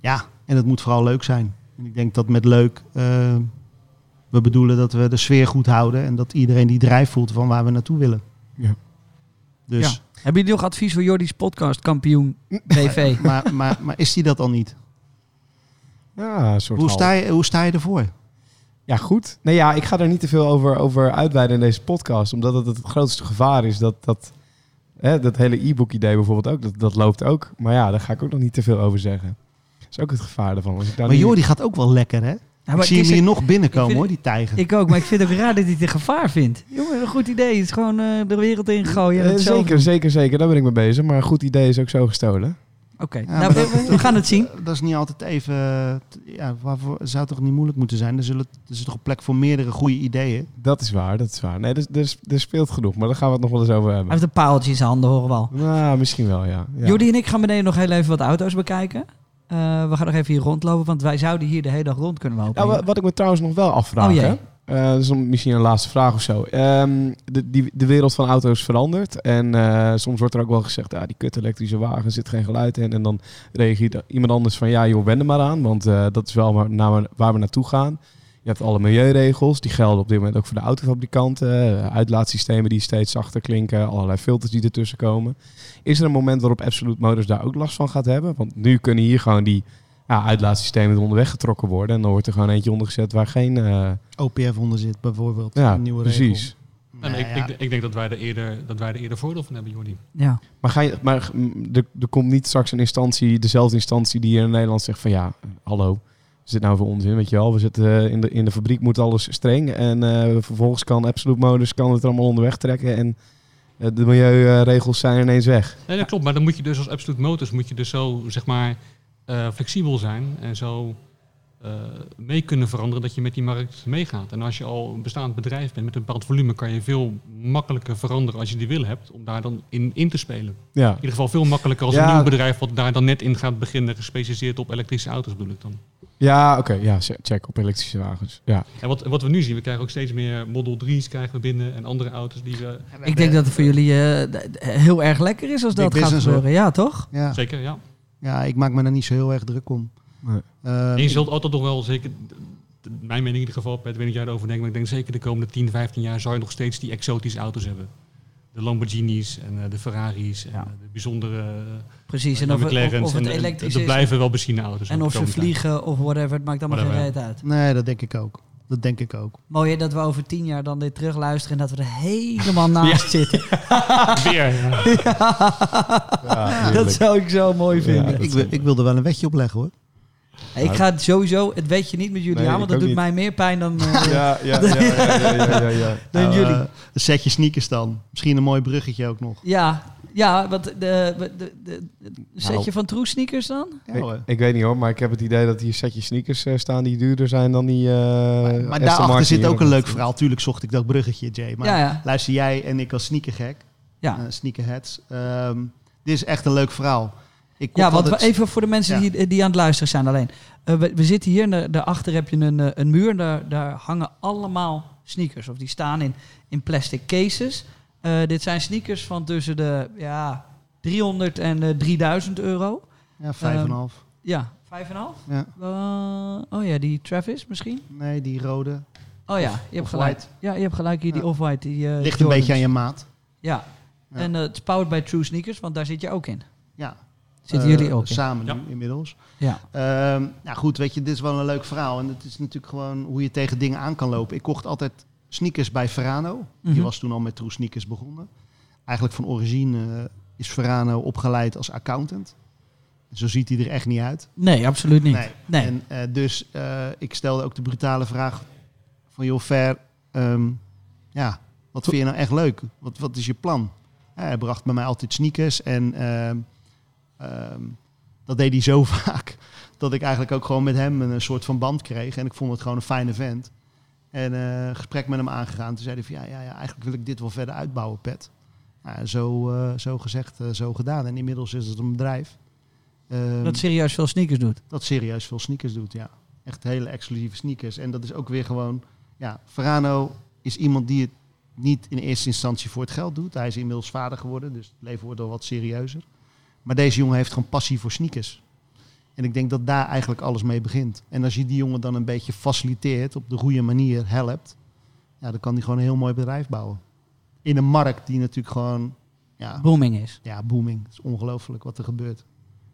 ja, en het moet vooral leuk zijn. En ik denk dat met leuk eh, we bedoelen dat we de sfeer goed houden en dat iedereen die drijf voelt van waar we naartoe willen. Ja. Dus, Ja. Hebben jullie nog advies voor Jordi's podcast, kampioen BV? maar, maar, maar is die dat al niet? Ja, een soort Hoe sta, je, hoe sta je ervoor? Ja, goed. Nee, ja, ik ga er niet te veel over, over uitweiden in deze podcast. Omdat het het grootste gevaar is dat dat, hè, dat hele e-book idee bijvoorbeeld ook, dat, dat loopt ook. Maar ja, daar ga ik ook nog niet te veel over zeggen. Dat is ook het gevaar ervan. Als ik daar Maar niet- Jordi gaat ook wel lekker, hè? Ja, ik maar zie hem hier nog binnenkomen, vind- hoor, die tijger. Ik ook, maar ik vind het ook raar dat hij het een gevaar vindt. Jongen, een goed idee. Het is gewoon eh, de wereld ingooien. en Eh, het zelf zeker, zeker, zeker. Daar ben ik mee bezig. Maar een goed idee is ook zo gestolen. Oké, Ja, nou, we, dat- we- we gaan het zien. Dat is niet altijd even... Ja, waarvoor zou het toch niet moeilijk moeten zijn? Er, zullen, er is toch een plek voor meerdere goede ideeën? Dat is waar, dat is waar. Nee, er, er, er speelt genoeg, maar daar gaan we het nog wel eens over Hij hebben. heeft een paaltje in zijn handen, horen we al. Nou, misschien wel, ja. ja. Jordi en ik gaan beneden nog heel even wat auto's bekijken. Eh, we gaan nog even hier rondlopen, want wij zouden hier de hele dag rond kunnen lopen. Ja, wa- wat ik me trouwens nog wel afvraag, Oh, hè? Eh, misschien een laatste vraag of zo. Ehm, de, die, de wereld van auto's verandert. En eh, soms wordt er ook wel gezegd, ja, die kut elektrische wagen zit geen geluid in. En dan reageert iemand anders van, ja joh, wend er maar aan. Want dat is wel waar, naar, waar we naartoe gaan. Je hebt alle milieuregels, die gelden op dit moment ook voor de autofabrikanten. Eh, uitlaatsystemen die steeds zachter klinken, allerlei filters die ertussen komen. Is er een moment waarop Absolute Motors daar ook last van gaat hebben? Want nu kunnen hier gewoon die ja, uitlaatsystemen onderweg getrokken worden. En dan wordt er gewoon eentje ondergezet waar geen... eh, OPF onder zit bijvoorbeeld. ja, een nieuwe precies. regel. En Nou ik, ja. ik, ik denk dat wij, er eerder, dat wij er eerder voordeel van hebben, Jordi. Ja. Maar, ga je, maar mm, er, er komt niet straks een instantie, dezelfde instantie die hier in Nederland zegt van ja, hallo, dit nou voor onzin, weet je wel? We zitten eh, in de, in de fabriek, moet alles streng. En eh, vervolgens kan Absolute Motors kan het allemaal onderweg trekken en eh, de milieuregels zijn ineens weg. Nee, dat klopt. Maar dan moet je dus als Absolute Motors moet je dus zo, zeg maar, flexibel zijn en zo mee kunnen veranderen dat je met die markt meegaat. En als je al een bestaand bedrijf bent met een bepaald volume, kan je veel makkelijker veranderen als je die wil hebt, om daar dan in, in te spelen. Ja, In ieder geval veel makkelijker als Ja. een nieuw bedrijf wat daar dan net in gaat beginnen, gespecialiseerd op elektrische auto's bedoel ik dan. Ja oké, ja, che- check op elektrische wagens. Ja. En wat, wat we nu zien, we krijgen ook steeds meer Model 3's krijgen we binnen en andere auto's die we... Ik denk dat het voor jullie eh, heel erg lekker is als Big dat gaat gebeuren. Ja, toch? Ja. Zeker, ja. ja, ik maak me daar niet zo heel erg druk om. Nee. Eh, En je zult altijd nog wel zeker, mijn mening in ieder geval, Pet, weet niet of jij erover denkt, maar ik denk zeker de komende 10, 15 jaar zal je nog steeds die exotische auto's hebben. de Lamborghinis en eh, de Ferraris en Ja. eh, de bijzondere Precies. En of, of, het En, eh, elektrisch er is. blijven wel benzineauto's. En of ze vliegen of whatever. Het maakt allemaal geen reet uit. Nee, dat denk ik ook. Dat denk ik ook. Mooi hè, dat we over tien jaar dan dit terugluisteren en dat we er helemaal naast zitten. Weer, ja. Ja, dat zou ik zo mooi vinden. Ik, wil- ik wil er wel een wetje op leggen hoor. Ik ga sowieso, het weet je niet met jullie Nee, aan, want dat doet niet. mij meer pijn dan, eh, Ja, ja, ja, dan Nou, jullie. eh, een setje sneakers dan. Misschien een mooi bruggetje ook nog. Ja, ja, wat de, de, de, de- een setje Nou. van True Sneakers dan? Ja, Ik, hoor. ik weet niet hoor, maar ik heb het idee dat hier setjes sneakers eh, staan die duurder zijn dan die. eh maar maar daarachter Martin zit ook een leuk verhaal. Tuurlijk zocht ik dat bruggetje, Jay. Maar ja, ja. luister jij en ik als sneakergek. Ja. eh, sneakerheads. ehm, dit is echt een leuk verhaal. Ik Ja, want altijd- even voor de mensen Ja. die, die aan het luisteren zijn alleen. Eh, we, we zitten hier en da- daarachter heb je een, eh, een muur. en Daar, daar hangen allemaal sneakers. Of die staan in, in plastic cases. Eh, dit zijn sneakers van tussen de ja, 300 en eh, 3000 euro. Ja, vijf en een half. Ja, 5,5? Ja. Oh ja, die Travis misschien? Nee, die rode. Oh ja, je hebt gelijk. Ja, je hebt gelijk hier, die Ja. Off-White. Die, Ligt een beetje aan je maat. Ja. Ja. En het is powered by True Sneakers, want daar zit je ook in. Ja. Zitten Eh, jullie ook in? Samen Ja. nu inmiddels. Ja. Ehm, nou goed, weet je, dit is wel een leuk verhaal. En het is natuurlijk gewoon hoe je tegen dingen aan kan lopen. Ik kocht altijd sneakers bij Verano. Mhm. Die was toen al met True Sneakers begonnen. Eigenlijk van origine eh, is Verano opgeleid als accountant. Zo ziet hij er echt niet uit. Nee, absoluut niet. Nee. Nee. En eh, dus eh, ik stelde ook de brutale vraag van joh, Ver, ehm, ja, wat vind je nou echt leuk? Wat, wat is je plan? Ja, hij bracht bij mij altijd sneakers en ehm, ehm, dat deed hij zo vaak dat ik eigenlijk ook gewoon met hem een soort van band kreeg. En ik vond het gewoon een fijne vent. En eh, gesprek met hem aangegaan. Toen zei hij van ja, ja, ja, eigenlijk wil ik dit wel verder uitbouwen, Pet. Zo, eh, zo gezegd, eh, zo gedaan. En inmiddels is het een bedrijf. Ehm, Dat serieus veel sneakers doet. dat serieus veel sneakers doet, ja. Echt hele exclusieve sneakers. En dat is ook weer gewoon... Ja, Verano is iemand die het niet in eerste instantie voor het geld doet. Hij is inmiddels vader geworden, dus het leven wordt al wat serieuzer. Maar deze jongen heeft gewoon passie voor sneakers. En ik denk dat daar eigenlijk alles mee begint. En als je die jongen dan een beetje faciliteert, op de goede manier helpt... Ja, dan kan hij gewoon een heel mooi bedrijf bouwen. In een markt die natuurlijk gewoon... Ja, Booming is. ja, booming. Het is ongelooflijk wat er gebeurt.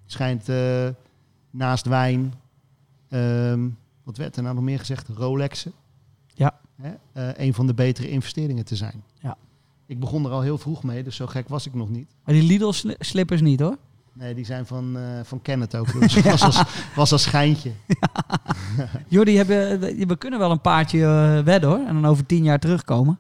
Het schijnt eh, naast wijn, ehm, wat werd er nou nog meer gezegd? Rolexen. Ja. Hè? eh, een van de betere investeringen te zijn. Ja. Ik begon er al heel vroeg mee, dus zo gek was ik nog niet. Maar die Lidl sli- slippers niet hoor. Nee, die zijn van, eh van Kenneth ook. Dus het was, als, was als schijntje. Jordi, hebben, we we kunnen wel een paardje eh, wedden hoor. En dan over tien jaar terugkomen.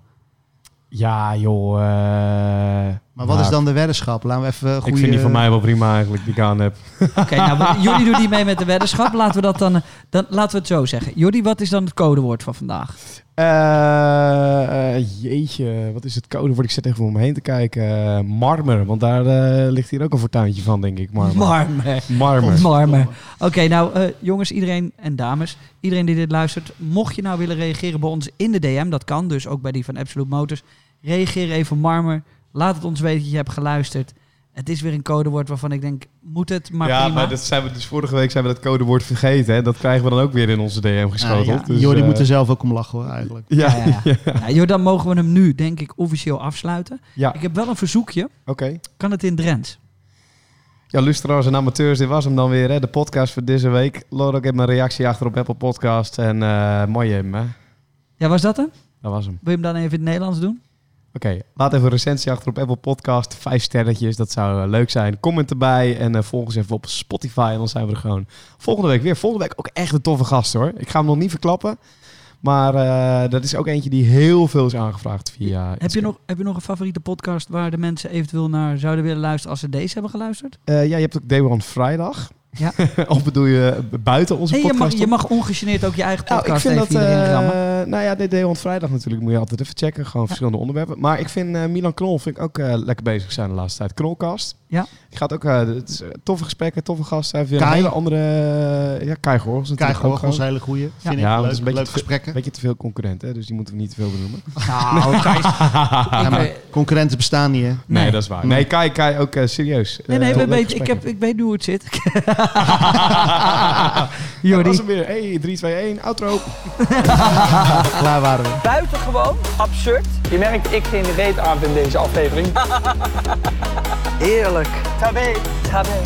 Ja, joh. eh, Maar wat is dan de weddenschap? Laten we even Ik goede... vind die van mij wel prima eigenlijk, die ik aan heb. Oké, nou, Jordi doet niet mee met de weddenschap. Laten we dat dan, eh, dan laten we het zo zeggen. Jordi, wat is dan het codewoord van vandaag? Eh, eh, jeetje, wat is het codewoord? Ik zit even om me heen te kijken. Eh, marmer, want daar eh, ligt hier ook een fortuintje van, denk ik. Marmer. Marmer. Marmer. Marmer. Oké, nou eh, jongens, iedereen en dames, iedereen die dit luistert, mocht je nou willen reageren bij ons in de DM, dat kan dus ook bij die van Absolute Motors. Reageer even Marmer. Laat het ons weten dat je hebt geluisterd. Het is weer een codewoord waarvan ik denk, moet het, maar ja, prima. maar dat zijn we dus vorige week zijn we dat codewoord vergeten. Hè? Dat krijgen we dan ook weer in onze DM geschoteld. Ah, ja. Dus, Jordi eh, moet er zelf ook om lachen hoor, eigenlijk. Ja, Ja, ja, ja. Joh, dan mogen we hem nu, denk ik, officieel afsluiten. Ja. Ik heb wel een verzoekje. oké. Kan het in Drents? Ja, luisteraars en amateurs, dit was hem dan weer, hè? de podcast voor deze week. Laat ook even een reactie achter op Apple Podcast. En eh mooi hem, hè? Ja, was dat hem? Dat was hem. Wil je hem dan even in het Nederlands doen? Oké, laat even een recensie achter op Apple Podcast. Vijf sterretjes, dat zou eh, leuk zijn. Comment erbij en eh, volg ons even op Spotify. En dan zijn we er gewoon volgende week weer. Volgende week ook echt een toffe gast hoor. Ik ga hem nog niet verklappen. Maar eh, dat is ook eentje die heel veel is aangevraagd via... Heb je, nog, heb je nog een favoriete podcast waar de mensen eventueel naar zouden willen luisteren als ze deze hebben geluisterd? Ja, je hebt ook Day One Vrijdag. Ja. of bedoel je eh, buiten onze Nee, je, podcast? mag, je om? mag ongegeneerd ook je eigen Nou, ik podcast vind even dat... eh, rammen. nou ja, Day One Vrijdag natuurlijk moet je altijd even checken. Gewoon verschillende onderwerpen. Maar ik vind eh, Milan Knol vind ik ook eh, lekker bezig zijn de laatste tijd. Knolcast. Ja. Die gaat ook... het is, toffe gesprekken, toffe gasten. Hij heeft weer Kai. een hele andere... ja, Kai Gorgels Kai natuurlijk ook Gorgels, hele goeie. Vind Ja, ik want het leuk, is een beetje leuke te- gesprekken. Een beetje te veel concurrent, hè? dus die moeten we niet te veel benoemen. Nou, Ja, ik maar weet- concurrenten bestaan niet, hè? Nee, Nee. dat is waar. Nee, Kai, Kai ook eh, serieus. Nee, nee, leuk we weten, ik, heb, ik weet nu hoe het zit. Dat Jordi. was hem weer. Hey, 3, 2, 1, outro. Klaar waren we. Buitengewoon absurd. Je merkt, ik geen reet aan in deze aflevering. Heerlijk. Tabé. Tabé.